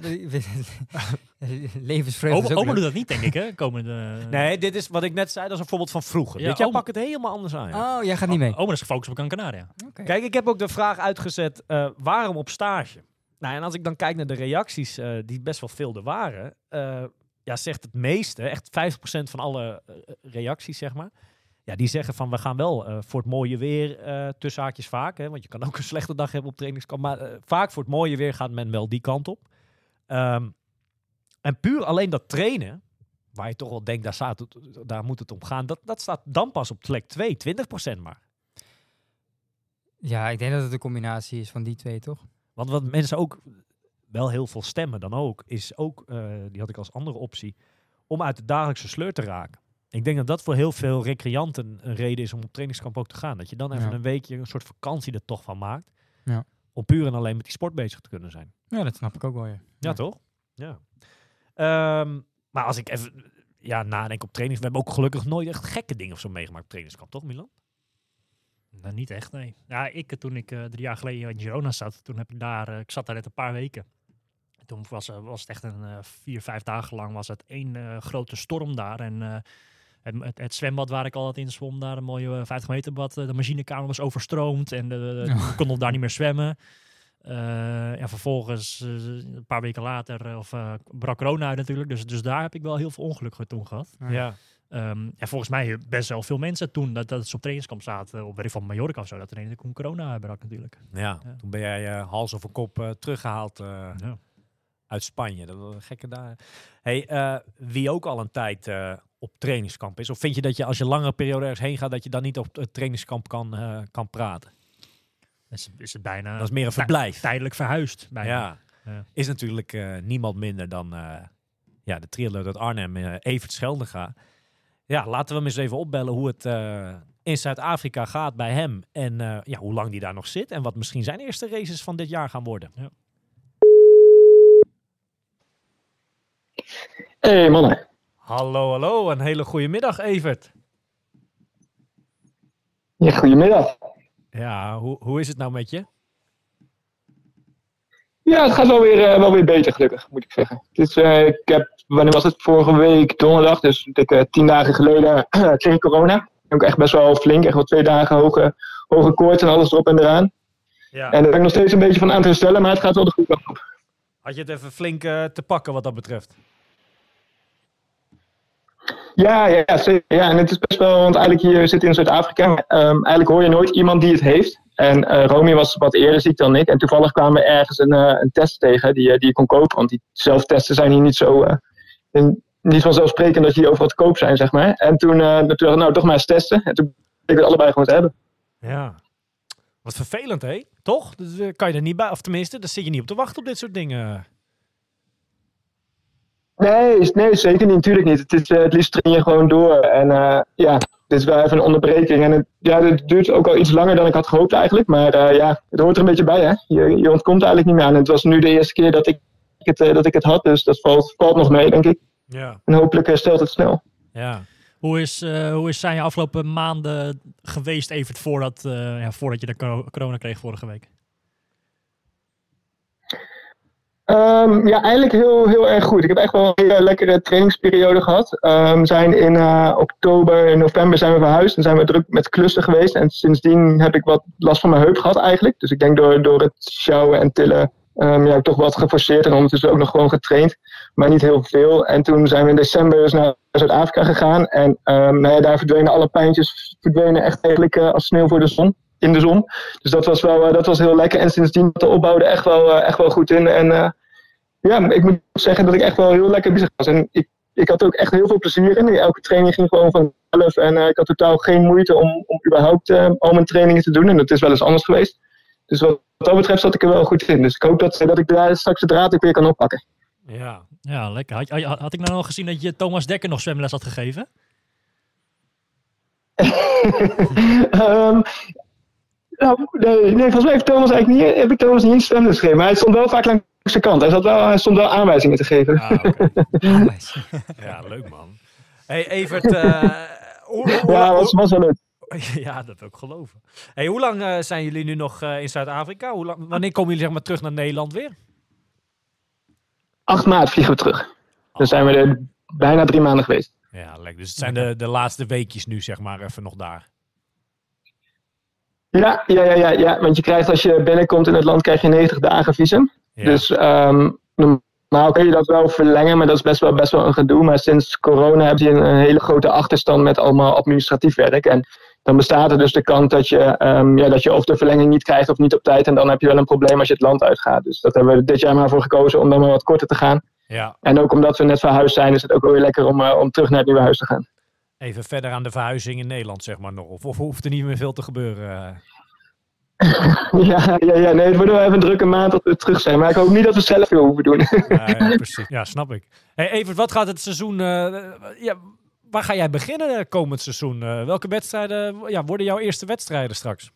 levensvreugde
Oma, doet dat niet, denk ik, hè? Komende,
Nee, dit is wat ik net zei, dat is een voorbeeld van vroeger.
Ja,
jaar
oma-
pak het helemaal anders aan. ja.
Oh, jij gaat niet mee.
Oma is gefocust op Gran Canaria.
Oké.
Kijk, ik heb ook de vraag uitgezet, eh, waarom op stage? Nou, en als ik dan kijk naar de reacties, eh, die best wel veel er waren, eh, ja, zegt het meeste, echt 50% van alle eh, reacties, zeg maar, ja, die zeggen van, we gaan wel eh, voor het mooie weer, eh tussen haakjes vaak, hè, want je kan ook een slechte dag hebben op trainingskamp, maar eh, vaak voor het mooie weer gaat men wel die kant op. Ehm, en puur alleen dat trainen, waar je toch wel denkt, daar, staat het, daar moet het om gaan, dat, dat staat dan pas op plek 2, 20% maar.
Ja, ik denk dat het een combinatie is van die twee, toch?
Want wat mensen ook wel heel veel stemmen dan ook, is ook, eh, die had ik als andere optie, om uit de dagelijkse sleur te raken. Ik denk dat dat voor heel veel recreanten een reden is om op trainingskamp ook te gaan. Dat je dan even
Ja.
een weekje een soort vakantie er toch van maakt.
Ja.
Om puur en alleen met die sport bezig te kunnen zijn.
Ja, dat snap ik ook wel, ja.
Ja,
Ja.
toch? Ja. Ehm, maar als ik even ja, nadenk op trainings, we hebben ook gelukkig nooit echt gekke dingen of zo meegemaakt op trainingskamp, toch Milan?
Nou, niet echt, nee. Ja, ik, eh, toen ik eh, drie jaar geleden in Girona zat, toen heb ik daar, ik zat daar net een paar weken. En Toen was, eh, was het echt een eh, vier, vijf dagen lang was het één eh, grote storm daar. En het, het, zwembad waar ik altijd in zwom, daar een mooie eh, 50 meter bad, de machinekamer was overstroomd en we konden daar niet meer zwemmen. Ja, vervolgens, een paar weken later, of uh, brak corona uit natuurlijk. Dus, dus daar heb ik wel heel veel ongeluk toen gehad.
Ja.
Um, en volgens mij best wel veel mensen toen dat, dat ze op trainingskamp zaten, op weet van Mallorca of zo, dat er een kon corona uitbrak natuurlijk.
Ja,
Ja.
toen ben jij hals over kop teruggehaald
Ja.
Uit Spanje. Dat was een gekke daar. Hey, uh, wie ook al een tijd uh, op trainingskamp is, of vind je dat je als je langere periode ergens heen gaat, dat je dan niet op het trainingskamp kan, uh, kan praten?
Is, is het bijna.
Dat is meer een verblijf.
Tijdelijk verhuisd. Bijna.
Ja.
Ja.
Is natuurlijk niemand minder dan ja, de triatleet uit Arnhem, uh, Evert Scheldega. Ja, laten we hem eens even opbellen hoe het in Zuid-Afrika gaat bij hem. En ja, hoe lang die daar nog zit. En wat misschien zijn eerste races van dit jaar gaan worden. Ja.
Hey mannen.
Hallo, hallo. Een hele goede middag, Evert.
Ja, goedemiddag.
Ja, hoe, hoe is het nou met je?
Ja, het gaat wel weer, uh, wel weer beter, gelukkig, moet ik zeggen. Het is, uh, ik heb, wanneer was het? Vorige week donderdag, dus dik, uh, tien dagen geleden, kreeg ik corona. Ook echt best wel flink, echt wel twee dagen hoge, hoge koorts en alles erop en eraan.
Ja.
En daar ben ik nog steeds een beetje van aan te herstellen, maar het gaat wel de goede kant op.
Had je het even flink te pakken wat dat betreft?
Ja, ja, ja, en het is best wel, want eigenlijk hier zit in Zuid-Afrika. Um, eigenlijk hoor je nooit iemand die het heeft. En uh, Romy was wat eerder ziek dan ik. En toevallig kwamen we ergens een, uh, een test tegen die, uh, die je kon kopen. Want die zelftesten zijn hier niet zo. Niet vanzelfsprekend dat die overal te koop zijn, zeg maar. En toen, toen nou, toch maar eens testen. En toen bleek het allebei gewoon te hebben.
Ja. Wat vervelend, hè? Toch? Dus, kan je er niet bij, of tenminste, daar zit je niet op te wachten op dit soort dingen.
Nee, nee zeker niet. Natuurlijk niet. Het, is, uh, het liefst train je gewoon door. En uh, ja, dit is wel even een onderbreking. En het, ja, het duurt ook al iets langer dan ik had gehoopt eigenlijk. Maar uh, ja, het hoort er een beetje bij, hè. Je, je ontkomt eigenlijk niet meer aan. En het was nu de eerste keer dat ik het, dat ik het had. Dus dat valt, valt nog mee, denk ik.
Ja.
En hopelijk herstelt het snel.
Ja.
Hoe is, hoe is zijn je afgelopen maanden geweest, Evert, voordat, ja, voordat je de corona kreeg vorige week?
Um, ja, eigenlijk heel, heel erg goed. Ik heb echt wel een hele lekkere trainingsperiode gehad. Um, we zijn in uh, oktober en november zijn we verhuisd en zijn we druk met klussen geweest. En sindsdien heb ik wat last van mijn heup gehad eigenlijk. Dus ik denk door, door het sjouwen en tillen um, ja, toch wat geforceerd en ondertussen ook nog gewoon getraind. Maar niet heel veel. En toen zijn we in december dus naar Zuid-Afrika gegaan. En nou ja, daar verdwenen alle pijntjes verdwenen echt eigenlijk uh, als sneeuw voor de zon. In de zon. Dus dat was wel uh, dat was heel lekker. En sindsdien de opbouw er echt wel, uh, echt wel goed in. En uh, ja, ik moet zeggen dat ik echt wel heel lekker bezig was. En ik, ik had ook echt heel veel plezier in. Elke training ging gewoon vanzelf. En uh, ik had totaal geen moeite om, om überhaupt uh, al mijn trainingen te doen. En dat is wel eens anders geweest. Dus wat, wat dat betreft zat ik er wel goed in. Dus ik hoop dat, dat ik daar straks de draad ook weer kan oppakken.
Ja, ja lekker. Had, had, had ik nou nog gezien dat je Thomas Dekker nog zwemles had gegeven?
um, nou, nee, nee, volgens mij heeft Thomas eigenlijk niet, heb ik Thomas niet in zwemles gegeven. Maar hij stond wel vaak langs de kant. Hij, zat wel, hij stond wel aanwijzingen te geven.
Ah, okay. ja, leuk man. Hey Evert, uh, hoe, hoe,
ja, was, was wel leuk.
Ja, dat wil ik geloven. Hey, hoe lang uh, zijn jullie nu nog uh, in Zuid-Afrika? Wanneer komen jullie zeg maar, terug naar Nederland weer?
8 maart vliegen we terug. Oh. Dan zijn we er bijna drie maanden geweest.
Ja, lekker. Dus het zijn de, de laatste weekjes nu, zeg maar, even nog daar.
Ja, ja, ja, ja, ja, want je krijgt als je binnenkomt in het land, krijg je 90 dagen visum. Ja. Dus um, normaal kun je dat wel verlengen, maar dat is best wel, best wel een gedoe. Maar sinds corona heb je een, een hele grote achterstand met allemaal administratief werk. En dan bestaat er dus de kans dat je, um, ja, dat je of de verlenging niet krijgt of niet op tijd. En dan heb je wel een probleem als je het land uitgaat. Dus dat hebben we dit jaar maar voor gekozen om dan maar wat korter te gaan.
Ja.
En ook omdat we net verhuisd zijn, is het ook wel weer lekker om, uh, om terug naar het nieuwe huis te gaan.
Even verder aan de verhuizing in Nederland, zeg maar nog. Of, of hoeft er niet meer veel te gebeuren? Uh...
ja, ja, ja, nee, het wordt wel even een drukke maand dat we terug zijn. Maar ik hoop niet dat we zelf veel hoeven doen.
ja, ja, precies. Ja, snap ik. Hey, Evert, wat gaat het seizoen... Uh, ja, waar ga jij beginnen komend seizoen? Uh, welke wedstrijden ja, worden jouw eerste wedstrijden straks?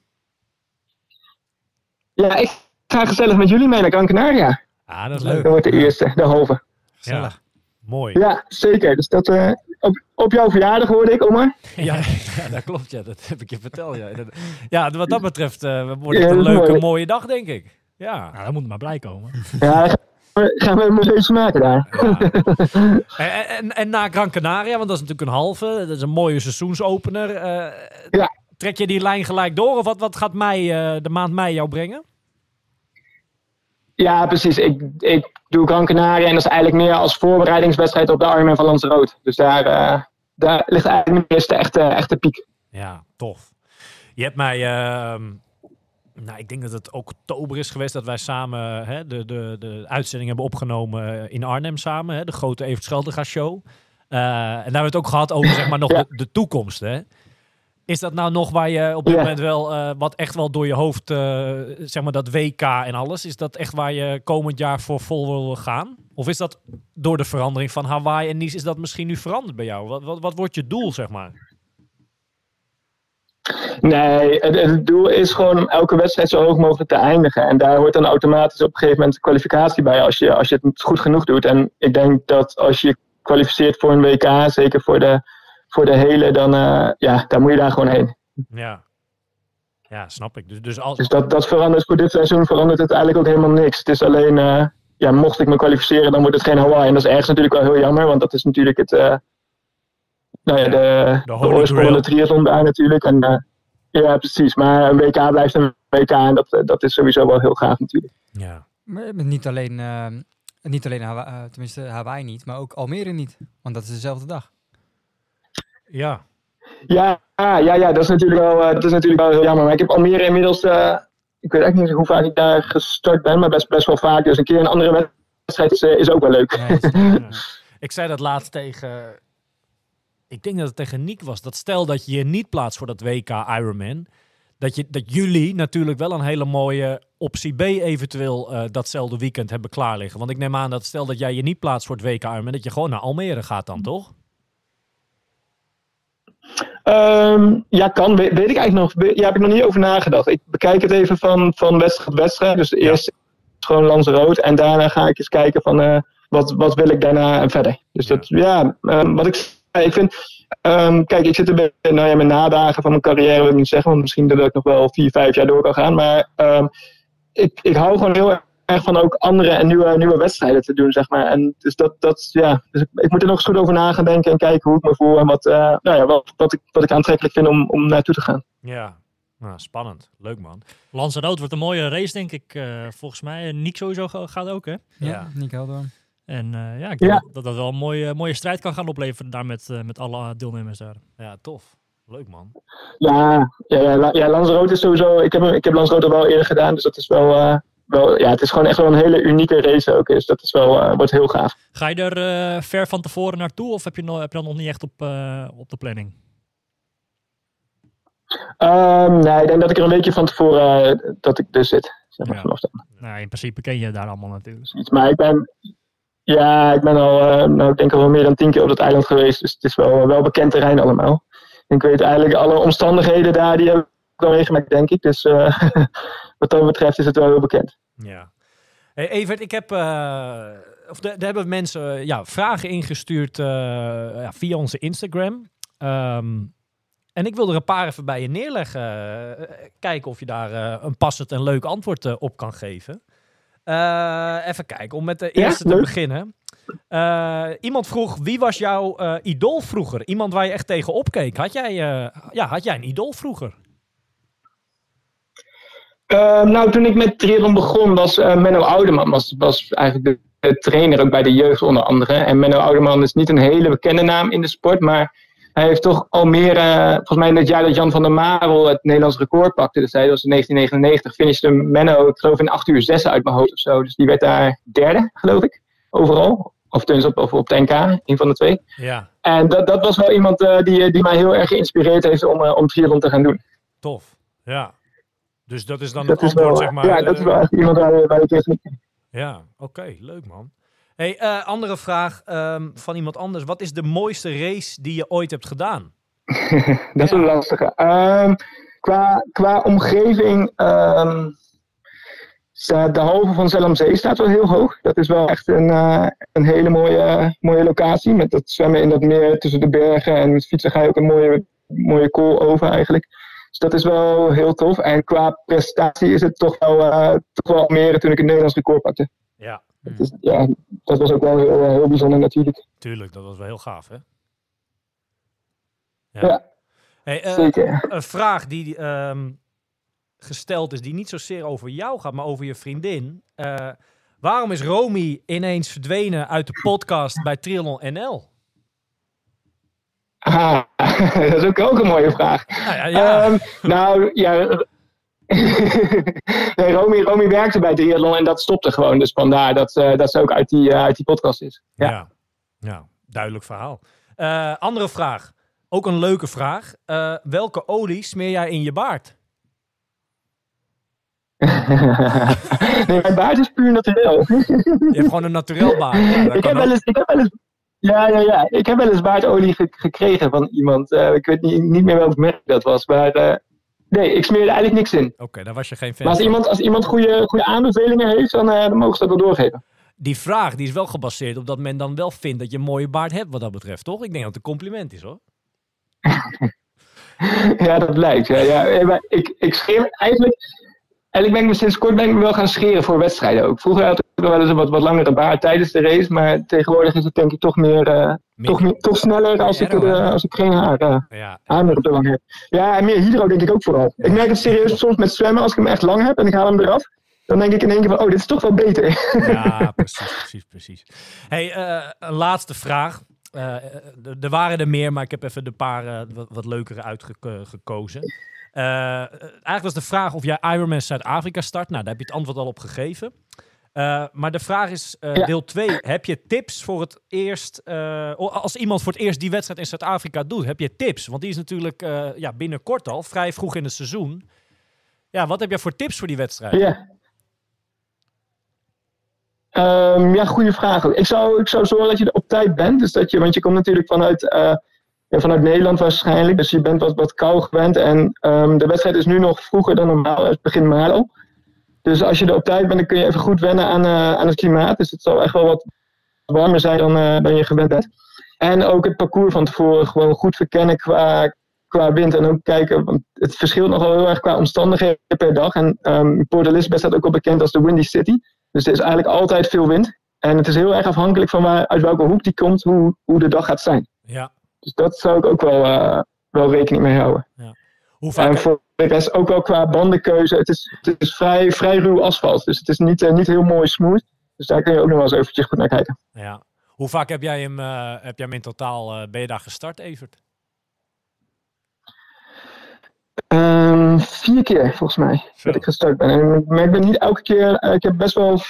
Ja, ik ga gezellig met jullie mee naar Gran Canaria.
Ah, dat is leuk.
Dat wordt de eerste, de halve.
Gezellig. Ja, mooi.
Ja, zeker. Dus dat... Uh, op, op jouw verjaardag hoorde ik, Omar.
Ja, ja, dat klopt. Ja, dat heb ik je verteld. Ja, ja wat dat betreft uh, wordt het een leuke, mooi. mooie dag, denk ik. Ja,
nou, dat moet maar blij komen.
Ja, gaan we een museum maken daar.
Ja. en, en, en, na Gran Canaria, want dat is natuurlijk een halve, dat is een mooie seizoensopener. Uh,
ja.
Trek je die lijn gelijk door of wat, wat gaat mei, uh, de maand mei jou brengen?
Ja, precies. Ik, ik doe Gran Canaria en dat is eigenlijk meer als voorbereidingswedstrijd op de Ironman van Lanzarote. Dus daar, eh, daar ligt eigenlijk de eerste echte, echte piek.
Ja, tof. Je hebt mij, ehm, nou, ik denk dat het oktober is geweest dat wij samen hè, de, de, de uitzending hebben opgenomen in Arnhem samen, hè, de grote Evert Scheldega show. Eh, en daar hebben we het ook gehad over zeg maar nog
Ja.
de, de toekomst. Hè? Is dat nou nog waar je op dit
Ja.
moment wel, eh, wat echt wel door je hoofd, eh, zeg maar dat WK en alles, is dat echt waar je komend jaar voor vol wil gaan? Of is dat door de verandering van Hawaii en Nice, is dat misschien nu veranderd bij jou? Wat, wat, wat wordt je doel, zeg maar?
Nee, het, het doel is gewoon om elke wedstrijd zo hoog mogelijk te eindigen. En daar hoort dan automatisch op een gegeven moment kwalificatie bij als je, als je het goed genoeg doet. En ik denk dat als je kwalificeert voor een WK, zeker voor de, voor de hele, dan, eh, ja, dan moet je daar gewoon heen.
Ja, ja snap ik. Dus, dus als,
Dus dat, dat verandert voor dit seizoen verandert het eigenlijk ook helemaal niks. Het is alleen, eh, ja, mocht ik me kwalificeren, dan wordt het geen Hawaii. En dat is ergens natuurlijk wel heel jammer, want dat is natuurlijk het, eh, nou ja,
Ja,
de,
de
de, oorsprong van
grail.
de triathlon daar natuurlijk. En, eh, ja, precies. Maar een WK blijft een WK en dat, dat is sowieso wel heel gaaf natuurlijk.
ja.
Maar niet alleen, niet alleen Hawa- eh, tenminste Hawaii niet, maar ook Almere niet. Want dat is dezelfde dag.
Ja,
Ja, ja, ja, dat is natuurlijk wel, eh, dat is natuurlijk wel heel jammer. Maar ik heb Almere inmiddels, eh, ik weet echt niet hoe vaak ik daar gestart ben, maar best, best wel vaak. Dus een keer een andere wedstrijd is, eh, is ook wel leuk.
Ik zei dat laatst tegen. Ik denk dat het tegen Niek was. Dat stel dat je je niet plaatst voor dat WK Ironman. Dat, je, dat jullie natuurlijk wel een hele mooie optie B eventueel datzelfde weekend hebben klaar liggen. Want ik neem aan dat stel dat jij je niet plaatst voor het WK Ironman. Dat je gewoon naar Almere gaat dan, toch?
Ehm, ja, kan. Weet, weet ik eigenlijk nog. Ja, heb ik nog niet over nagedacht. Ik bekijk het even van, van wedstrijd tot wedstrijd. Dus eerst is gewoon Lanzarote. En daarna ga ik eens kijken van eh, wat, wat wil ik daarna verder. Dus
Ja.
dat, ja, ehm, wat ik zei, ik vind... ehm, kijk, ik zit er bij nou ja, mijn nadagen van mijn carrière, wil ik niet zeggen. Want misschien dat ik nog wel vier, vijf jaar door kan gaan. Maar ik, ik hou gewoon heel erg van ook andere en nieuwe, nieuwe wedstrijden te doen, zeg maar. En dus dat, dat ja, dus ik, ik moet er nog eens goed over na gaan denken en kijken hoe ik me voel en wat, eh, nou ja, wat, wat, ik, wat ik aantrekkelijk vind om, om naartoe te gaan.
Ja. Nou, spannend. Leuk man.
Lanzarote wordt een mooie race, denk ik. eh, volgens mij. Nick sowieso ga- gaat ook, hè?
Ja.
ja, Nick Heldoorn.
En eh, ja, ik denk
Ja.
dat- dat wel een mooie, mooie strijd kan gaan opleveren daar met, eh, met alle deelnemers daar.
Ja, tof. Leuk man.
Ja, ja, ja, ja Lanzarote is sowieso, ik heb, hem- ik heb Lanzarote wel eerder gedaan, dus dat is wel, eh, wel ja, het is gewoon echt wel een hele unieke race ook. Dus dat is wel, eh, wordt heel gaaf.
Ga je er eh, ver van tevoren naartoe of heb je, nog, heb je dan nog niet echt op, eh, op de planning?
Ehm, nee, ik denk dat ik er een weekje van tevoren, dat ik dus zit. Zeg maar,
Ja.
vanaf dan.
Nou, in principe ken je daar allemaal natuurlijk.
Maar ik ben, ja, ik ben al, nou, ik denk al wel meer dan tien keer op dat eiland geweest. Dus het is wel, wel bekend terrein allemaal. En ik weet eigenlijk alle omstandigheden daar, die heb ik wel meegemaakt, denk ik. Dus wat dat betreft is het wel heel bekend.
Ja. Hey, Evert, ik heb. eh, of daar hebben mensen eh, ja, vragen ingestuurd eh, ja, via onze Instagram. Ehm, en ik wil er een paar even bij je neerleggen. kijken of je daar een passend en leuk antwoord op kan geven. Even kijken, om met de
Ja,
eerste te beginnen. Iemand vroeg, wie was jouw eh, idool vroeger? Iemand waar je echt tegen opkeek. Had jij, ja, had jij een idool vroeger?
Ehm, nou, toen ik met triathlon begon, was eh, Menno Oudeman was, was eigenlijk de, de trainer ook bij de jeugd onder andere. En Menno Oudeman is niet een hele bekende naam in de sport, maar hij heeft toch al meer, eh, volgens mij in het jaar dat Jan van der Marel het Nederlands record pakte, dus hij was in 1999, finishte Menno, ik geloof in 8 uur 6 uit mijn hoofd of zo. Dus die werd daar derde, geloof ik, overal. Of tenminste op, of op het NK, een van de twee.
Ja,
En dat, dat was wel iemand eh, die, die mij heel erg geïnspireerd heeft om, om triathlon te gaan doen.
tof. Ja. Dus dat is dan
Dat
het
is
antwoord,
wel,
zeg maar.
ja, dat is
eh,
wel echt iemand waar, waar ik echt
Ja, oké, leuk man. Hey, eh, andere vraag ehm, van iemand anders. Wat is de mooiste race die je ooit hebt gedaan?
Dat is een lastige. Ehm, qua, qua omgeving, ehm, staat de halve van Zellamzee staat wel heel hoog. Dat is wel echt een, eh, een hele mooie, mooie locatie. Met dat zwemmen in dat meer tussen de bergen. En met fietsen ga je ook een mooie, mooie kool over eigenlijk. Dus dat is wel heel tof. En qua prestatie is het toch wel, eh toch wel meer toen ik een Nederlands record pakte.
Ja,
Dat, is, ja, dat was ook wel heel, eh, heel bijzonder natuurlijk.
tuurlijk, dat was wel heel gaaf, hè?
Ja,
Hey, eh,
zeker.
een vraag die, ehm, gesteld is die niet zozeer over jou gaat, maar over je vriendin. Waarom is Romy ineens verdwenen uit de podcast bij Triathlon NL?
Ah, dat is ook, ook een mooie vraag.
Nou ja, ja.
Ehm, nou, ja. nee, Romy, Romy werkte bij Triathlon en dat stopte gewoon. Dus vandaar dat, eh, dat ze ook uit die, eh, uit die podcast is.
ja.
Ja.
ja. duidelijk verhaal. Eh, andere vraag. Ook een leuke vraag. Welke olie smeer jij in je baard?
nee, mijn baard is puur naturel.
Je hebt gewoon een naturel baard. Ja,
ik,
kan
heb wel
ook.
eens, ik heb wel eens. Ja, ja, ja. Ik heb wel eens baardolie ge- gekregen van iemand. Eh, ik weet niet, niet meer welk merk dat was. Maar eh, nee, ik smeer er eigenlijk niks in.
Oké, daar was je geen fan
Maar als iemand, als iemand goede, goede aanbevelingen heeft, dan, eh, dan mogen ze dat wel doorgeven.
Die vraag die is wel gebaseerd op dat men dan wel vindt dat je een mooie baard hebt wat dat betreft, toch? Ik denk dat het een compliment is, hoor.
ja, dat blijkt. Ja, ja. Ik, ik scheer me eigenlijk. Eigenlijk ben ik me sinds kort ben ik me wel gaan scheren voor wedstrijden ook. Vroeger had ik wel eens een wat, wat langere baard tijdens de race. Maar tegenwoordig is het denk ik toch meer. eh,
Meer-
toch, meer toch sneller als ik,
hè?
als ik geen haar, eh,
Ja,
haar meer op de wang heb. Ja, en meer hydro denk ik ook vooral. Ik merk het serieus soms met zwemmen. Als ik hem echt lang heb en ik haal hem eraf. Dan denk ik in één keer van, oh, dit is toch wel beter.
ja precies, precies, precies. hey, eh, een laatste vraag. Eh, eh, er- waren er meer, maar ik heb even de paar eh, wat, wat leukere uitgekozen. Eigenlijk was de vraag of jij Ironman Zuid-Afrika start. Nou, daar heb je het antwoord al op gegeven. Eh, maar de vraag is, eh,
Ja.
deel 2. Heb je tips voor het eerst... eh, als iemand voor het eerst die wedstrijd in Zuid-Afrika doet, heb je tips? Want die is natuurlijk eh, ja, binnenkort al, vrij vroeg in het seizoen. Ja, wat heb jij voor tips voor die wedstrijd?
Ja. Ehm, ja, goede vraag. Ik zou, ik zou zorgen dat je er op tijd bent. Dus dat je, want je komt natuurlijk vanuit, eh, ja, vanuit Nederland waarschijnlijk. Dus je bent wat, wat kou gewend. En ehm, de wedstrijd is nu nog vroeger dan normaal. Het begint maart al. Dus als je er op tijd bent, dan kun je even goed wennen aan, eh, aan het klimaat. Dus het zal echt wel wat warmer zijn dan, eh, dan je gewend bent. En ook het parcours van tevoren gewoon goed verkennen qua, qua wind. En ook kijken, want het verschilt nogal heel erg qua omstandigheden per dag. En ehm, Port Elizabeth staat ook wel bekend als de Windy City. Dus er is eigenlijk altijd veel wind. En het is heel erg afhankelijk van waar, uit welke hoek die komt, hoe, hoe de dag gaat zijn.
Ja.
Dus dat zou ik ook wel, eh, wel rekening mee houden.
Hoe vaak,
En voor de rest ook wel qua bandenkeuze. Het is, het is vrij, vrij ruw asfalt. Dus het is niet, eh, niet heel mooi smooth. Dus daar kun je ook nog wel eens eventjes goed naar kijken.
Ja. Hoe vaak heb jij hem, eh, heb jij hem in totaal, ben je daar gestart, Evert?
Ehm, vier keer volgens mij
Zo.
dat ik gestart ben. En, maar ik ben niet elke keer. ik heb best wel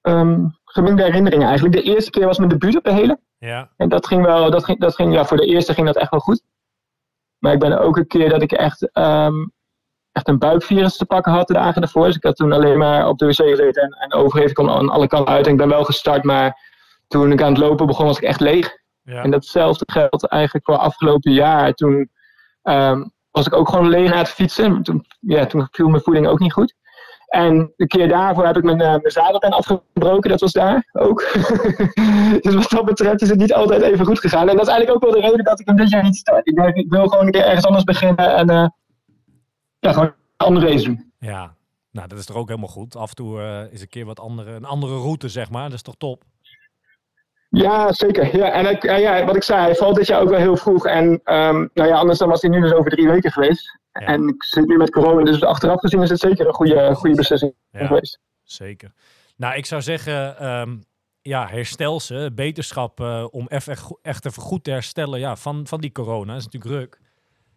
ehm gemengde herinneringen eigenlijk. De eerste keer was mijn debuut op de hele.
Ja.
En dat ging wel. Dat ging, dat ging, ja, voor de eerste ging dat echt wel goed. Maar ik ben ook een keer dat ik echt, ehm, echt een buikvirus te pakken had de dagen ervoor. Dus ik had toen alleen maar op de wc gezeten en, en overgeven kon aan alle kanten uit. En ik ben wel gestart, maar toen ik aan het lopen begon was ik echt leeg.
Ja.
En datzelfde geldt eigenlijk voor afgelopen jaar. Toen ehm, was ik ook gewoon leeg aan het fietsen. Toen, ja, toen viel mijn voeding ook niet goed. En de keer daarvoor heb ik mijn, uh, mijn zadelpen afgebroken. Dat was daar ook. dus wat dat betreft is het niet altijd even goed gegaan. En dat is eigenlijk ook wel de reden dat ik hem dit jaar niet start. Ik, ik wil gewoon een keer ergens anders beginnen. En eh, ja, gewoon een andere race doen.
ja. Nou, dat is toch ook helemaal goed. Af en toe eh, is een keer wat andere, een andere route, zeg maar. Dat is toch top?
Ja, zeker. Ja, en ik, eh, ja, wat ik zei, hij valt dit jaar ook wel heel vroeg. En ehm, nou ja, anders dan was hij nu dus over drie weken geweest.
Ja.
En ik zit nu met corona, dus achteraf gezien is het zeker een goede, goede beslissing
Ja.
geweest.
Zeker. Nou, ik zou zeggen, ehm, ja, herstel ze. Beterschap eh, om echt echt even goed te herstellen ja, van, van die corona. Dat is natuurlijk ruk.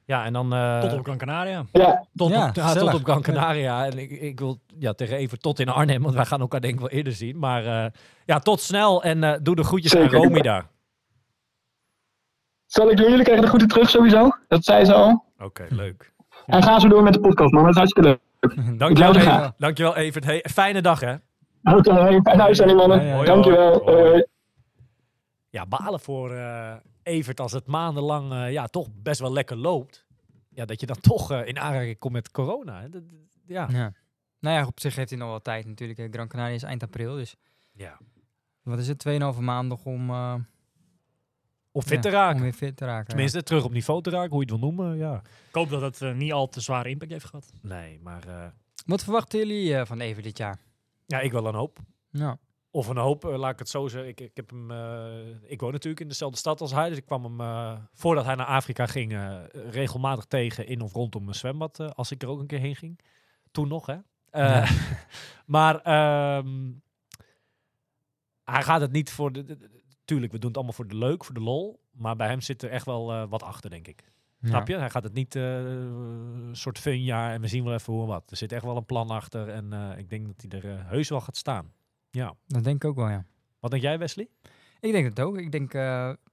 Ja, en dan... eh,
Tot op Gran Canaria.
Ja,
Tot,
Ja,
op, ja, tot op Gran Canaria. En ik, ik wil ja, tegen even tot in Arnhem, want wij gaan elkaar denk ik wel eerder zien. Maar eh, ja, tot snel en eh, doe de groetjes aan. Romy daar.
zal ik doen. Jullie krijgen de groeten terug sowieso. Dat zei ze al.
Oké, leuk.
En ga zo door met de podcast, man. Dat is hartstikke leuk.
Dankjewel, Evert. Dankjewel Evert. Hey, fijne dag hè.
Oké, okay, fijne uitzending, mannen. Dankjewel.
Hoi. Ja, balen voor eh, Evert als het maandenlang eh, ja, toch best wel lekker loopt. Ja, dat je dan toch eh, in aanraking komt met corona. Hè. Dat- ja.
Ja. Nou ja, op zich heeft hij nog wel tijd natuurlijk. hè. Gran Canaria is eind april, dus
ja.
wat is het? 2,5 maand nog om, eh,
Om fit
ja,
te raken.
om weer fit te raken.
Tenminste, terug op niveau te raken, hoe je het wil noemen. Ja.
Ik hoop dat het eh, niet al te zware impact heeft gehad.
Nee, maar eh.
Wat verwachten jullie eh, van Even dit jaar?
ja, ik wel een hoop.
Ja.
Of een hoop, eh, laat ik het zo zeggen. Ik, ik, heb hem, eh, ik woon natuurlijk in dezelfde stad als hij. Dus ik kwam hem, eh, voordat hij naar Afrika ging, regelmatig tegen in of rondom mijn zwembad. als ik er ook een keer heen ging. toen nog, hè. Maar ehm, hij gaat het niet voor de, de- de- Tuurlijk, we doen het allemaal voor de leuk, voor de lol. Maar bij hem zit er echt wel wat achter, denk ik.
Ja.
Snap je? Hij gaat het niet een soort funjaar en we zien wel even hoe en wat. Er zit echt wel een plan achter en ik denk dat hij er heus wel gaat staan. Ja.
Dat denk ik ook wel, ja.
Wat denk jij, Wesley?
Ik denk het ook. Ik denk, eh,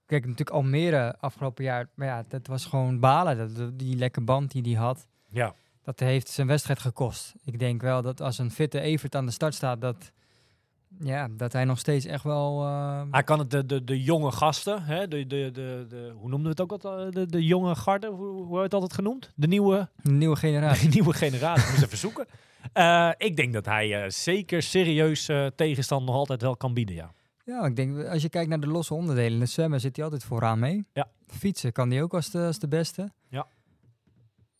kijk, natuurlijk Almere afgelopen jaar, maar ja, dat was gewoon balen. Dat, die lekke band die hij had,
Ja.
dat heeft zijn wedstrijd gekost. Ik denk wel dat als een fitte Evert aan de start staat, dat, ja, dat hij nog steeds echt wel... eh,
Hij kan het de, de, de jonge gasten, hè, de, de, de, de, hoe noemden we het ook al? De, de jonge garde, hoe, hoe hebben we het altijd genoemd? De nieuwe,
een nieuwe generatie.
de nieuwe generatie. Ik moest even zoeken. Eh, ik denk dat hij eh, zeker serieus eh, tegenstand nog altijd wel kan bieden, ja.
Ja, ik denk, als je kijkt naar de losse onderdelen, in het zwemmen zit hij altijd vooraan mee.
Ja.
Fietsen kan hij ook als de, als de beste.
Ja.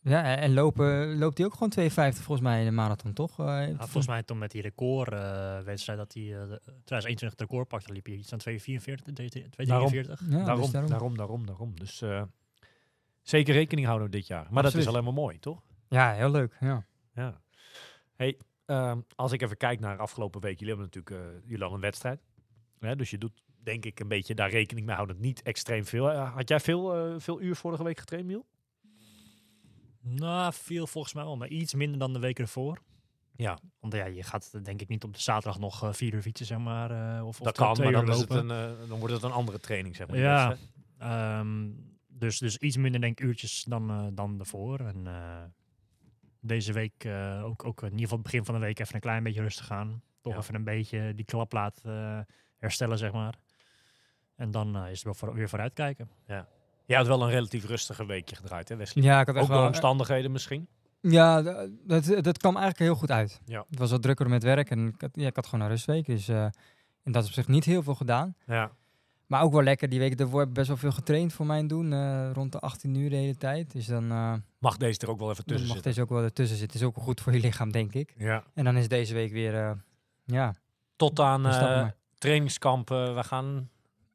Ja, en, en lopen loopt hij ook gewoon 2,50 volgens mij in de marathon, toch?
Ja, volgens mij toen met die recordwedstrijd dat hij de 2021 het record pakte, liep hij iets aan 2,44, 2,43.
Daarom.
Ja,
daarom,
dus
daarom,
daarom.
daarom, daarom, Dus zeker rekening houden dit jaar. Maar dat is alleen maar mooi, toch?
Ja, heel leuk. Ja.
Ja. Hey, ehm, als ik even kijk naar afgelopen week, jullie hebben natuurlijk eh, jullie hadden een wedstrijd. Hè, dus je doet denk ik een beetje daar rekening mee houden. Niet extreem veel. Eh, had jij veel, eh, veel uur vorige week getraind, Miel?
Nou, veel volgens mij wel, maar iets minder dan de week ervoor.
Ja,
Want ja, je gaat denk ik niet op de zaterdag nog vier uur fietsen, zeg maar. of,
dat kan, maar dan, is het een, dan wordt het een andere training, zeg maar.
Ja.
Dus.
Ehm, dus, dus iets minder denk ik uurtjes dan, dan daarvoor. En deze week eh, ook, ook in ieder geval het begin van de week even een klein beetje rustig gaan. Toch
Ja.
even een beetje die klap laten eh, herstellen, zeg maar. En dan eh, is het wel voor, weer vooruitkijken.
Jij had wel een relatief rustige weekje gedraaid, hè Wesley?
ja, ik had echt
Ook door
wel...
omstandigheden misschien?
Ja, dat, dat kwam eigenlijk heel goed uit.
Ja.
Het was wat drukker met werk en ik had, ja, ik had gewoon een rustweek. Dus uh, in dat opzicht niet heel veel gedaan.
Ja.
Maar ook wel lekker. Die weken daarvoor heb ik best wel veel getraind voor mijn doen. Uh, rond de 18 uur de hele tijd. Dus dan uh,
mag deze er ook wel even tussen
mag
zitten.
deze ook wel ertussen zitten. Is ook wel goed voor je lichaam, denk ik.
Ja.
En dan is deze week weer, uh, ja.
Tot aan uh, trainingskamp. we gaan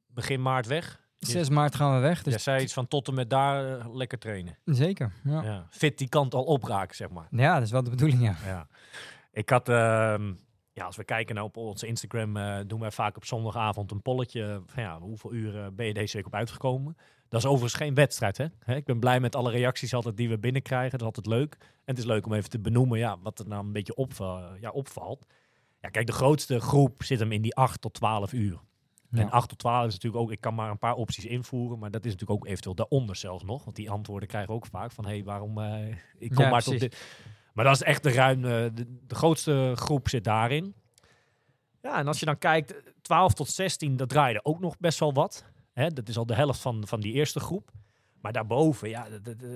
begin maart weg.
6 maart gaan we weg.
Dus Jij zei iets van tot en met daar lekker trainen.
Zeker, ja.
ja. Fit die kant al opraken, zeg maar.
Ja, dat is wel de bedoeling, ja.
ja. Ik had, uh, ja, als we kijken naar op onze Instagram, uh, doen wij vaak op zondagavond een polletje van ja, hoeveel uur ben je deze week op uitgekomen? Dat is overigens geen wedstrijd, hè? hè? Ik ben blij met alle reacties altijd die we binnenkrijgen. Dat is altijd leuk. En het is leuk om even te benoemen ja, wat er nou een beetje op, ja, opvalt. Ja, kijk, de grootste groep zit hem in die 8 tot 12 uur. Ja. En 8 tot 12 is natuurlijk ook, ik kan maar een paar opties invoeren, maar dat is natuurlijk ook eventueel daaronder zelfs nog. Want die antwoorden krijgen we ook vaak van, hé, hey, waarom, uh, ik kom
ja,
maar tot dit. Maar dat is echt de ruim, de, de, grootste groep zit daarin. Ja, en als je dan kijkt, 12 tot 16, dat draaide ook nog best wel wat. Hè, dat is al de helft van, van die eerste groep. Maar daarboven, ja, dat, dat, dat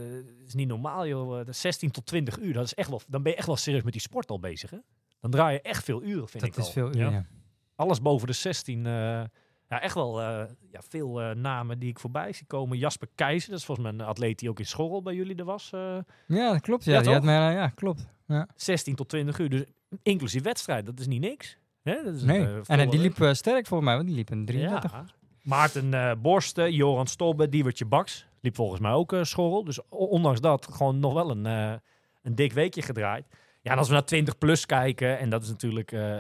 is niet normaal, joh. 16 tot 20 uur, dat is echt wel, dan ben je echt wel serieus met die sport al bezig, hè? Dan draai je echt veel uren, vind
dat
ik al.
is veel uren, ja. ja.
Alles boven de 16, uh, ja, echt wel uh, ja, veel uh, namen die ik voorbij zie komen. Jasper Keizer, dat is volgens mij een atleet die ook in Schorrel bij jullie er was. Uh,
ja, dat klopt. Ja, ja, die had mij, ja klopt. Ja.
16 tot 20 uur, dus inclusief wedstrijd, dat is niet niks. Hè? Dat is
nee,
een,
en die liep sterk volgens mij, want die liep een 33.
Ja. Maarten Borsten, Joran Stolbe, Diewertje Baks. Liep volgens mij ook schorrel. Dus ondanks dat gewoon nog wel een, een dik weekje gedraaid. Ja, en als we naar 20 plus kijken, en dat is natuurlijk... Uh,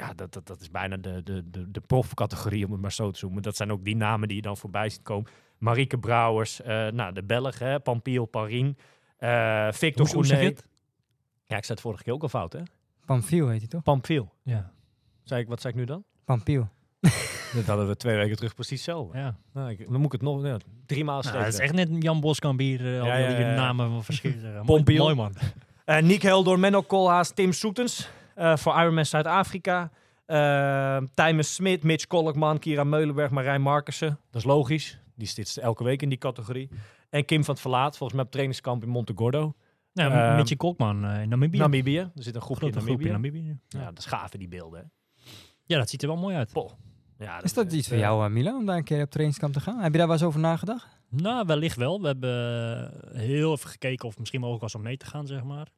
ja, dat, dat, dat is bijna de, de, de, de profcategorie, om het maar zo te noemen. Dat zijn ook die namen die je dan voorbij ziet komen. Marieke Brouwers, nou, de Belg, hè, Pampiel Parin, Victor Groenet. Ja, ik zei het vorige keer ook al fout, hè?
Pampiel heet hij toch?
Pampiel.
Ja.
Zei ik, wat zei ik nu dan?
Pampiel.
Dat hadden we twee weken terug precies zo.
Ja.
Nou, ik, dan moet ik het nog ja, drie maal
nou, Het is echt net Jan Boskambier, uh, al
ja,
die
ja, ja.
namen van verschillende.
Pompiel.
Mooi man.
Uh, Nick Helder, Menno Koolhaas, Tim Soetens uh, voor Ironman Zuid-Afrika. Uh, Tijmen Smit, Mitch Kolkman, Kira Meulenberg, Marijn Markussen. Dat is logisch. Die zit elke week in die categorie. En Kim van het Verlaat, volgens mij op trainingskamp in Montegordo.
Ja, uh, Mitchie Kolkman in Namibië.
Namibië. Er zit een groepje in Namibië.
Groepje in Namibië.
Ja. ja, dat is gaaf die beelden. Hè?
Ja, dat ziet er wel mooi uit.
Ja,
dat is dat iets voor jou, uh, Milo, om daar een keer op trainingskamp te gaan? Heb je daar wel eens over nagedacht?
Nou, wellicht wel. We hebben heel even gekeken of misschien mogelijk was om mee te gaan, zeg maar.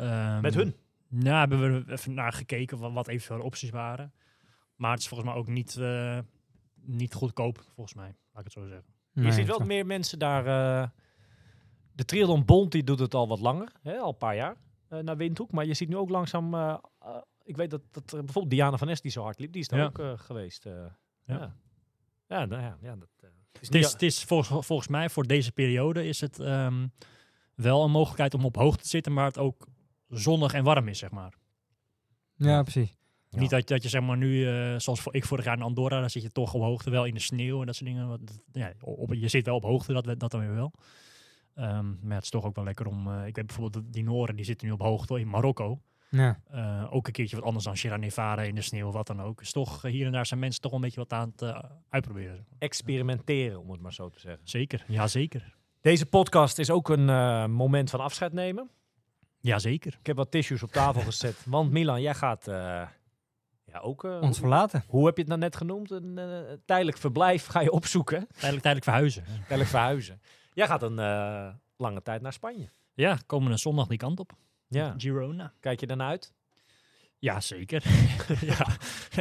Um, Met hun?
Nou, hebben we even naar gekeken wat, wat eventueel opties waren. Maar het is volgens mij ook niet, uh, niet goedkoop, volgens mij. Laat ik het zo zeggen.
Nee, je ziet wel meer mensen daar... Uh, de Triathlon Bond die doet het al wat langer, hè, al een paar jaar. eh, naar Windhoek. Maar je ziet nu ook langzaam... eh, eh, ik weet dat, dat eh, bijvoorbeeld Diana van Est die zo hard liep, die is daar
Ja.
ook eh, geweest. eh. ja.
Ja.
Ja, nou ja, ja, dat eh, is
Het is, het is volgens, volgens mij voor deze periode is het ehm, wel een mogelijkheid om op hoogte te zitten, maar het ook zonnig en warm is, zeg maar.
Ja, precies.
Ja.
Niet dat, dat je zeg maar nu, eh, zoals voor, ik vorig jaar in Andorra, dan zit je toch op hoogte wel in de sneeuw en dat soort dingen. Wat, ja, op, je zit wel op hoogte, dat, dat dan weer wel. Ehm, maar het is toch ook wel lekker om, eh, ik weet bijvoorbeeld die Noren, die zitten nu op hoogte in Marokko.
Ja.
Eh, ook een keertje wat anders dan Sierra Nevada in de sneeuw of wat dan ook. Dus toch, hier en daar zijn mensen toch wel een beetje wat aan het uitproberen.
experimenteren, om het maar zo te zeggen.
Zeker, ja zeker.
Deze podcast is ook een eh, moment van afscheid nemen.
Ja zeker.
Ik heb wat tissues op tafel gezet. Want Milan, jij gaat eh, ja, ook... eh,
Ons verlaten.
hoe heb je het nou net genoemd? Een eh, tijdelijk verblijf ga je opzoeken.
Tijdelijk, tijdelijk verhuizen.
Tijdelijk verhuizen. Jij gaat een eh, lange tijd naar Spanje.
Ja, komende zondag die kant op.
Ja.
Girona.
Kijk je daarna uit?
Ja, zeker. ja,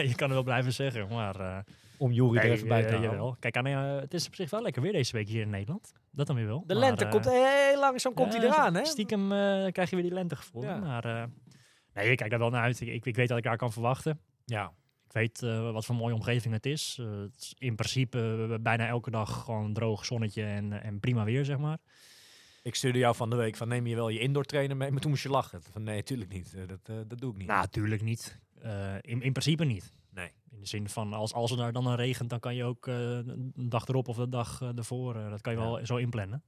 je kan er wel blijven zeggen, maar... eh,
Om Jury er even bij te
eh,
houden.
jawel. Kijk, aan, eh, het is op zich wel lekker weer deze week hier in Nederland. Dat dan weer wel.
De
Maar,
lente
eh,
komt heel langzaam komt
ja,
hij eraan, hè?
Stiekem eh, krijg je weer die lentegevoel.
Ja.
Maar eh, nee, ik kijk daar wel naar uit. Ik, ik, ik weet dat ik daar kan verwachten.
Ja.
Ik weet eh, wat voor mooie omgeving het is. Eh, het is in principe eh, bijna elke dag gewoon droog zonnetje en, en prima weer, zeg maar.
Ik stuurde jou van de week van neem je wel je indoor trainer mee? Maar toen moest je lachen. Van nee, tuurlijk niet. Eh, dat, eh, dat doe ik niet.
Nou, natuurlijk niet. Eh, in, in principe niet. In de zin van, als, als er daar dan een regent, dan kan je ook eh, een dag erop of de dag eh, ervoor, eh, dat kan je
Ja.
wel zo inplannen.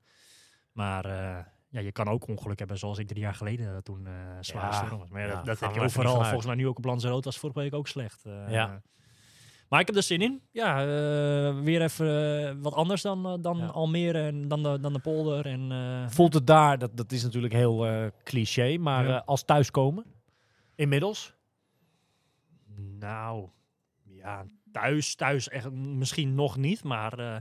Maar eh, ja, je kan ook ongeluk hebben zoals ik drie jaar geleden eh, toen eh zwaar
Ja,
storm was. Maar ja, dat, dat heb je overal. Volgens mij nu ook op Lanzarote was vorige week ook slecht. eh.
Ja.
Maar ik heb er zin in. Ja, eh, weer even eh, wat anders dan, eh, dan
Ja.
Almere en dan de, dan de polder. En, eh,
Voelt het daar, dat, dat is natuurlijk heel eh, cliché, maar
Ja.
eh, als thuiskomen? Inmiddels?
Nou, ja, thuis, thuis echt misschien nog niet, maar eh,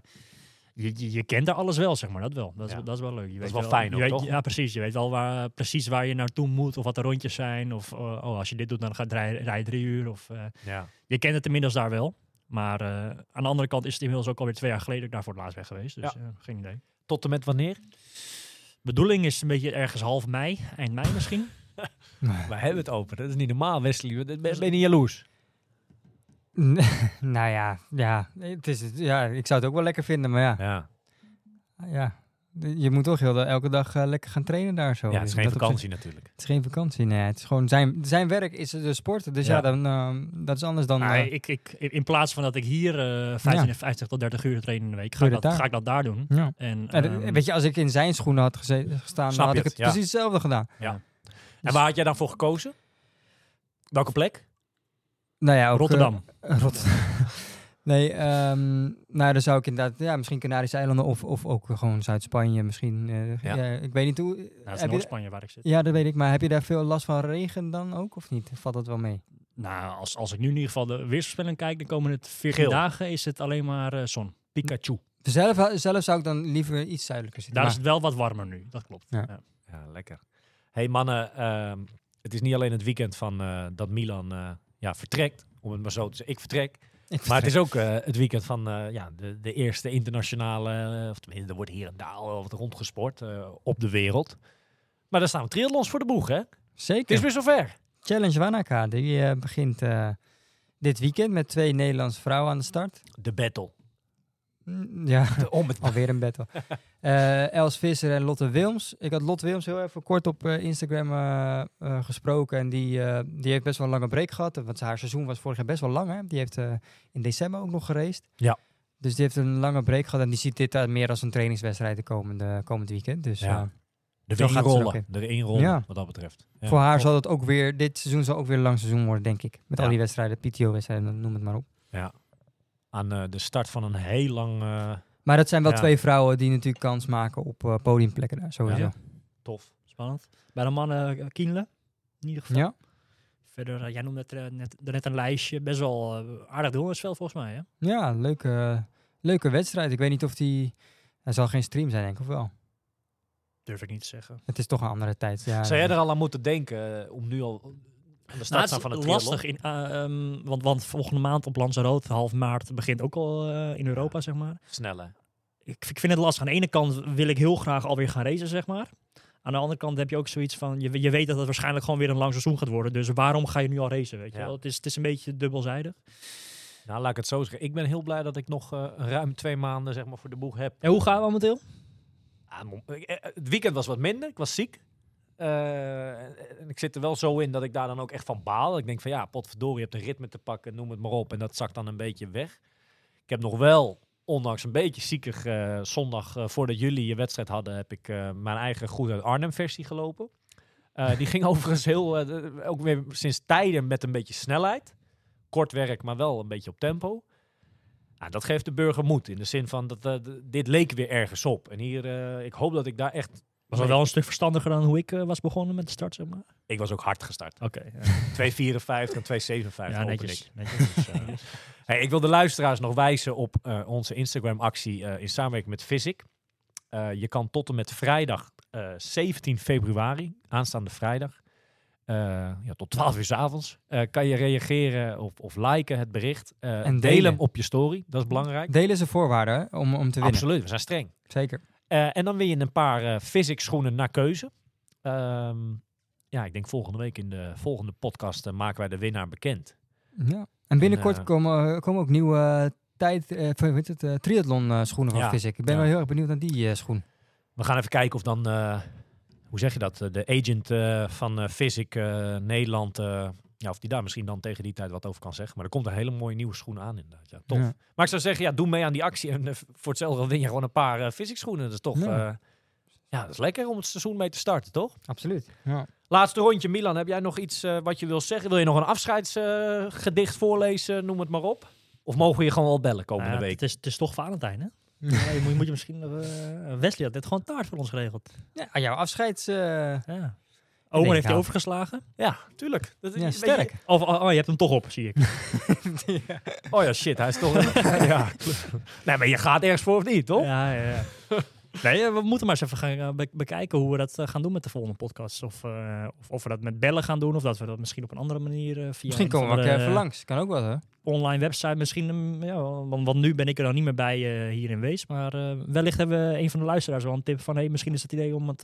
je, je, je kent daar alles wel, zeg maar. Dat wel. Dat is,
Ja.
dat is wel leuk. Je weet
wel fijn ook,
weet-
toch?
Ja, precies. Je weet wel waar, precies waar je naartoe moet of wat de rondjes zijn. Of oh, oh, als je dit doet, dan gaat rij, rij drie uur. Of, eh,
Ja.
je kent het inmiddels daar wel. Maar eh, aan de andere kant is het inmiddels ook alweer twee jaar geleden dat ik daar voor het laatst ben geweest. Dus
Ja.
geen idee.
Tot en met wanneer?
Bedoeling is een beetje ergens half mei, eind mei misschien.
We hebben het open. Dat is niet normaal, Wesley. Ben, ben je niet jaloers?
nou ja, ja, het is, ja, ik zou het ook wel lekker vinden, maar ja,
Ja.
ja je moet toch heel de- elke dag eh, lekker gaan trainen daar zo.
Ja, het is
Dus
geen
dat
vakantie natuurlijk.
Het is geen vakantie, nee. Het is gewoon zijn, zijn werk is de sport. Dus ja,
Ja.
dan, ehm, dat is anders dan...
Maar
eh,
ik, ik, in plaats van dat ik hier eh 55 tot 30 uur train in de week, ga ik, dat, ga ik dat daar doen.
ja.
En,
Ja,
ehm,
weet je, als ik in zijn schoenen had gestaan, dan had ik het
ja.
precies hetzelfde gedaan.
En waar had jij dan voor gekozen? Welke plek?
Nou ja, ook,
Rotterdam.
eh, Rotterdam. nee, ehm, nou dan zou ik inderdaad, ja, misschien Canarische eilanden of, of ook gewoon Zuid-Spanje misschien. eh,
Ja.
ja. ik weet niet hoe.
Nou, het is
heb je,
Noord-Spanje waar ik zit.
ja, dat weet ik. Maar heb je daar veel last van regen dan ook of niet? Valt dat wel mee?
Nou, als, als ik nu in ieder geval de weersvoorspelling kijk, de komende 14
Geel.
dagen is het alleen maar eh, zon.
Pikachu.
Zelf, zelf zou ik dan liever iets zuidelijker zitten.
Daar is het wel wat warmer nu, dat klopt.
Ja.
Ja.
Ja, lekker. hey mannen, ehm, het is niet alleen het weekend van eh, dat Milan eh, ja, vertrekt, om het maar zo te zeggen. Ik vertrek.
Ik
Maar het is ook eh, het weekend van eh, ja, de, de eerste internationale, eh, of tenminste, er wordt hier en daar al wat rondgesport op de wereld. Maar daar staan we triathlons voor de boeg, hè? Het
Zeker.
is weer zover.
Challenge Wanaka, die begint dit weekend met twee Nederlandse vrouwen aan de start.
De battle.
Mm, Ja,
het
alweer een battle. Eh, Els Visser en Lotte Wilms. Ik had Lotte Wilms heel even kort op eh, Instagram eh, gesproken. En die, die heeft best wel een lange break gehad. Want haar seizoen was vorig jaar best wel lang. Hè? Die heeft in december ook nog geraced.
Ja.
Dus die heeft een lange break gehad. En die ziet dit meer als een trainingswedstrijd de komende, komend weekend. Dus
Ja.
er ook
inrollen.
in.
De inrollen,
Ja.
wat dat betreft. Ja,
voor haar zal het ook weer, dit seizoen zal ook weer een lang seizoen worden, denk ik. Met
Ja.
al die wedstrijden, PTO-wedstrijden, noem het maar op.
Aan eh, de start van een heel lang eh,
Maar dat zijn wel
Ja.
twee vrouwen die natuurlijk kans maken op eh, podiumplekken daar, sowieso.
Ja.
Ja.
tof.
Spannend. Bij de mannen Kienle, in ieder geval.
ja.
Verder, jij noemde net, eh, net, net een lijstje. Best wel aardig deelnemersveld volgens mij, hè?
leuke, leuke wedstrijd. Ik weet niet of die... Er zal geen stream zijn, denk ik, of wel?
Durf ik niet te zeggen.
Het is toch een andere tijd. Ja,
Zou jij er al aan moeten denken om nu al aan de start van het
lastig, in, eh, ehm, want, want volgende maand op Lanzarote, half maart, begint ook al eh, in Europa, zeg maar.
Sneller.
Ik, ik vind het lastig. Aan de ene kant wil ik heel graag alweer gaan racen, zeg maar. Aan de andere kant heb je ook zoiets van, je, je weet dat het waarschijnlijk gewoon weer een lang seizoen gaat worden. Dus waarom ga je nu al racen, weet je
Ja.
wel? Het is, het is een beetje dubbelzijdig.
Nou, laat ik het zo zeggen. Ik ben heel blij dat ik nog eh, ruim twee maanden zeg maar, voor de boeg heb.
En hoe gaan we momenteel?
Ah, het weekend was wat minder. Ik was ziek. Eh, en ik zit er wel zo in dat ik daar dan ook echt van baal. Ik denk van ja, potverdorie, je hebt een ritme te pakken, noem het maar op. En dat zakt dan een beetje weg. Ik heb nog wel, ondanks een beetje ziekig, eh, zondag eh, voordat jullie je wedstrijd hadden, heb ik mijn eigen Goed uit Arnhem versie gelopen. Die ging overigens heel, ook weer sinds tijden met een beetje snelheid. Kort werk, maar wel een beetje op tempo. Nou, dat geeft de burger moed. In de zin van, dat, dit leek weer ergens op. En hier, ik hoop dat ik daar echt...
Was dat wel een stuk verstandiger dan hoe ik eh, was begonnen met de start, zeg maar?
Ik was ook hard gestart.
Oké. ja.
2,54 en 2,57
ja,
open
netjes.
ik.
netjes dus, eh,
Hey, ik wil de luisteraars nog wijzen op eh, onze Instagram-actie eh, in samenwerking met Physic. Eh, je kan tot en met vrijdag eh, 17 februari, aanstaande vrijdag, eh, ja, tot 12 uur s avonds, eh, kan je reageren of, of liken het bericht. eh,
En
deel
delen.
hem op je story, dat is belangrijk.
Delen is een voorwaarde hè, om, om te winnen.
Absoluut, we zijn streng.
Zeker.
Eh, en dan win je een paar eh Physics schoenen naar keuze. Ehm, ja, ik denk volgende week in de volgende podcast eh, maken wij de winnaar bekend.
Ja. En binnenkort komen, komen ook nieuwe tijd, heet het, eh, triathlon schoenen van
Ja.
Physic. Ik ben
Ja.
wel heel erg benieuwd naar die schoen.
We gaan even kijken of dan, hoe zeg je dat, de agent van Physic Nederland, ja, of die daar misschien dan tegen die tijd wat over kan zeggen. Maar er komt een hele mooie nieuwe schoen aan inderdaad. Ja, tof.
Ja.
Maar ik zou zeggen, ja, doe mee aan die actie en eh, voor hetzelfde win je gewoon een paar eh Physic schoenen. Dat is toch,
Ja.
ja. ja, dat is lekker om het seizoen mee te starten, toch?
Absoluut. Ja.
Laatste rondje, Milan. Heb jij nog iets eh, wat je wil zeggen? Wil je nog een afscheidsgedicht voorlezen? Noem het maar op. Of mogen we je gewoon wel bellen komende week?
Het is, het is toch Valentijn, hè? Ja, je moet, moet je misschien... eh, Wesley had net gewoon taart voor ons geregeld.
Ja, aan jouw afscheids... eh,
Ja. Omer heeft je
nou.
overgeslagen.
Ja, tuurlijk. Dat,
ja,
je-
sterk.
Of, oh, oh, je hebt hem toch op, zie ik.
Oh ja, shit. Hij is toch... ja. Nee, maar je gaat ergens voor of niet, toch?
Ja, ja, ja. Nee, eh, we moeten maar eens even gaan eh, be- bekijken hoe we dat eh, gaan doen met de volgende podcast. Of, of, of we dat met bellen gaan doen, of dat we dat misschien op een andere manier via
Misschien komen we ook even langs. Kan ook wel, hè?
online website. Misschien, mm, ja, want, want nu ben ik er dan niet meer bij hier in Wees. Maar wellicht hebben we een van de luisteraars wel een tip van, hey, misschien is het idee om het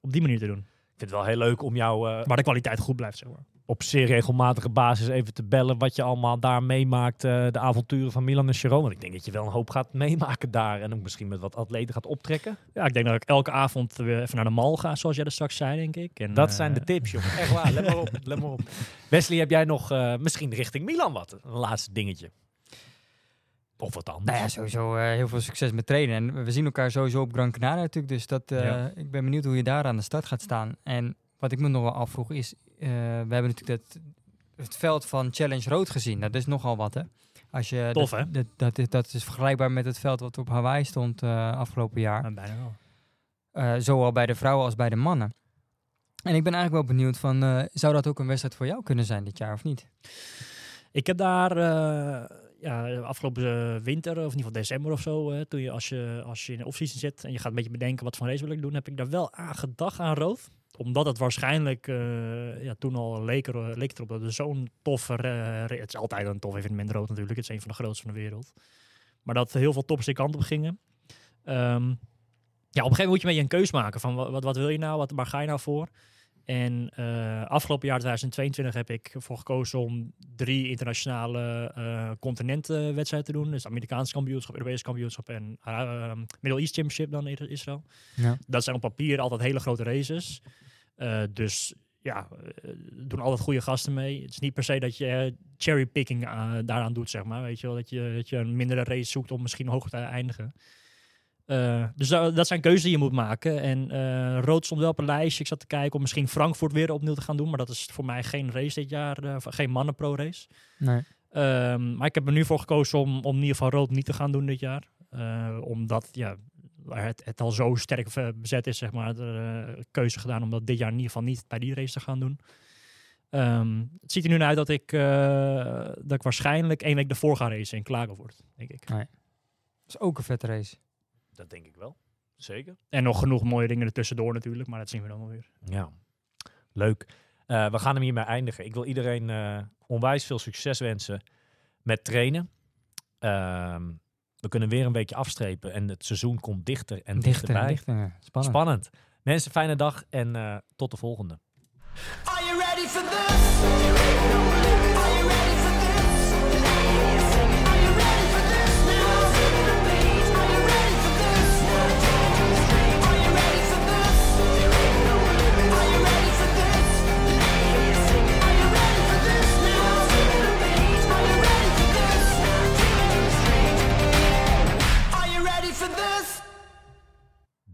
op die manier te doen.
Ik vind het wel heel leuk om jou eh,
Waar de kwaliteit goed blijft, zeg maar.
op zeer regelmatige basis even te bellen. Wat je allemaal daar meemaakt. eh, de avonturen van Milan en Sharon. Want ik denk dat je wel een hoop gaat meemaken daar. En ook misschien met wat atleten gaat optrekken.
Ja, ik denk dat ik elke avond weer even naar de mal ga, zoals jij er straks zei, denk ik. En,
Dat
eh,
zijn de tips, jongen. Echt waar. Let maar op. Let maar op. Wesley, heb jij nog eh, misschien richting Milan wat? Een laatste dingetje. Of wat anders.
Nou ja, sowieso eh, heel veel succes met trainen. En we zien elkaar sowieso op Gran Canaria natuurlijk. Dus dat, eh,
Ja.
ik ben benieuwd hoe je daar aan de start gaat staan. En wat ik me nog wel afvroeg is... eh, we hebben natuurlijk dat, het veld van Challenge Road gezien. Dat is nogal wat, hè? Als je,
Tof,
dat,
hè?
Dat, dat, is, dat is vergelijkbaar met het veld wat op Hawaii stond afgelopen jaar.
Ja, bijna wel.
Zowel bij de vrouwen als bij de mannen. En ik ben eigenlijk wel benieuwd van... zou dat ook een wedstrijd voor jou kunnen zijn dit jaar of niet?
Ik heb daar ja, afgelopen eh, winter, of in ieder geval december of zo, toen je als, je als je in de offseason zit en je gaat een beetje bedenken wat voor race wil ik doen, heb ik daar wel aan gedacht aan Rood. Omdat het waarschijnlijk eh, ja, toen al leek, er, het erop dat het zo'n toffe... het is altijd een tof evenement rood natuurlijk. Het is een van de grootste van de wereld. Maar dat heel veel toppers die kant op gingen. Ehm, ja, op een gegeven moment moet je met je een keus maken van wat, wat wil je nou, wat, waar ga je nou voor? En eh, afgelopen jaar 2022 heb ik ervoor gekozen om drie internationale eh continentenwedstrijden te doen. Dus Amerikaans kampioenschap, Europees kampioenschap en eh, Middle East Championship dan in Israël.
Ja.
Dat zijn op papier altijd hele grote races. Dus ja, doen altijd goede gasten mee. Het is niet per se dat je cherrypicking daaraan doet, zeg maar. Weet je wel, dat je, dat je een mindere race zoekt om misschien hoger te eindigen. Eh, dus da- dat zijn keuzes die je moet maken. En eh, rood stond wel op een lijstje. Ik zat te kijken om misschien Frankfurt weer opnieuw te gaan doen. Maar dat is voor mij geen race dit jaar. eh, geen mannen-pro-race.
Nee.
Ehm, maar ik heb er nu voor gekozen om, om in ieder geval rood niet te gaan doen dit jaar. Omdat ja, het, het al zo sterk bezet is, zeg maar, de keuze gedaan om dat dit jaar in ieder geval niet bij die race te gaan doen. Ehm, het ziet er nu naar uit dat ik, dat ik waarschijnlijk één week ervoor ga racen in Klagenvoort, denk ik.
Dat is ook een vette race.
Dat denk ik wel. Zeker.
En nog genoeg mooie dingen ertussendoor natuurlijk, maar dat zien we dan wel weer.
Ja, leuk. Eh, we gaan hem hiermee eindigen. Ik wil iedereen eh, onwijs veel succes wensen met trainen. Ehm, we kunnen weer een beetje afstrepen en het seizoen komt dichter en
Dichter,
dichterbij.
dichter. Spannend.
Spannend. Mensen, fijne dag en eh, tot de volgende.
Are you ready for this?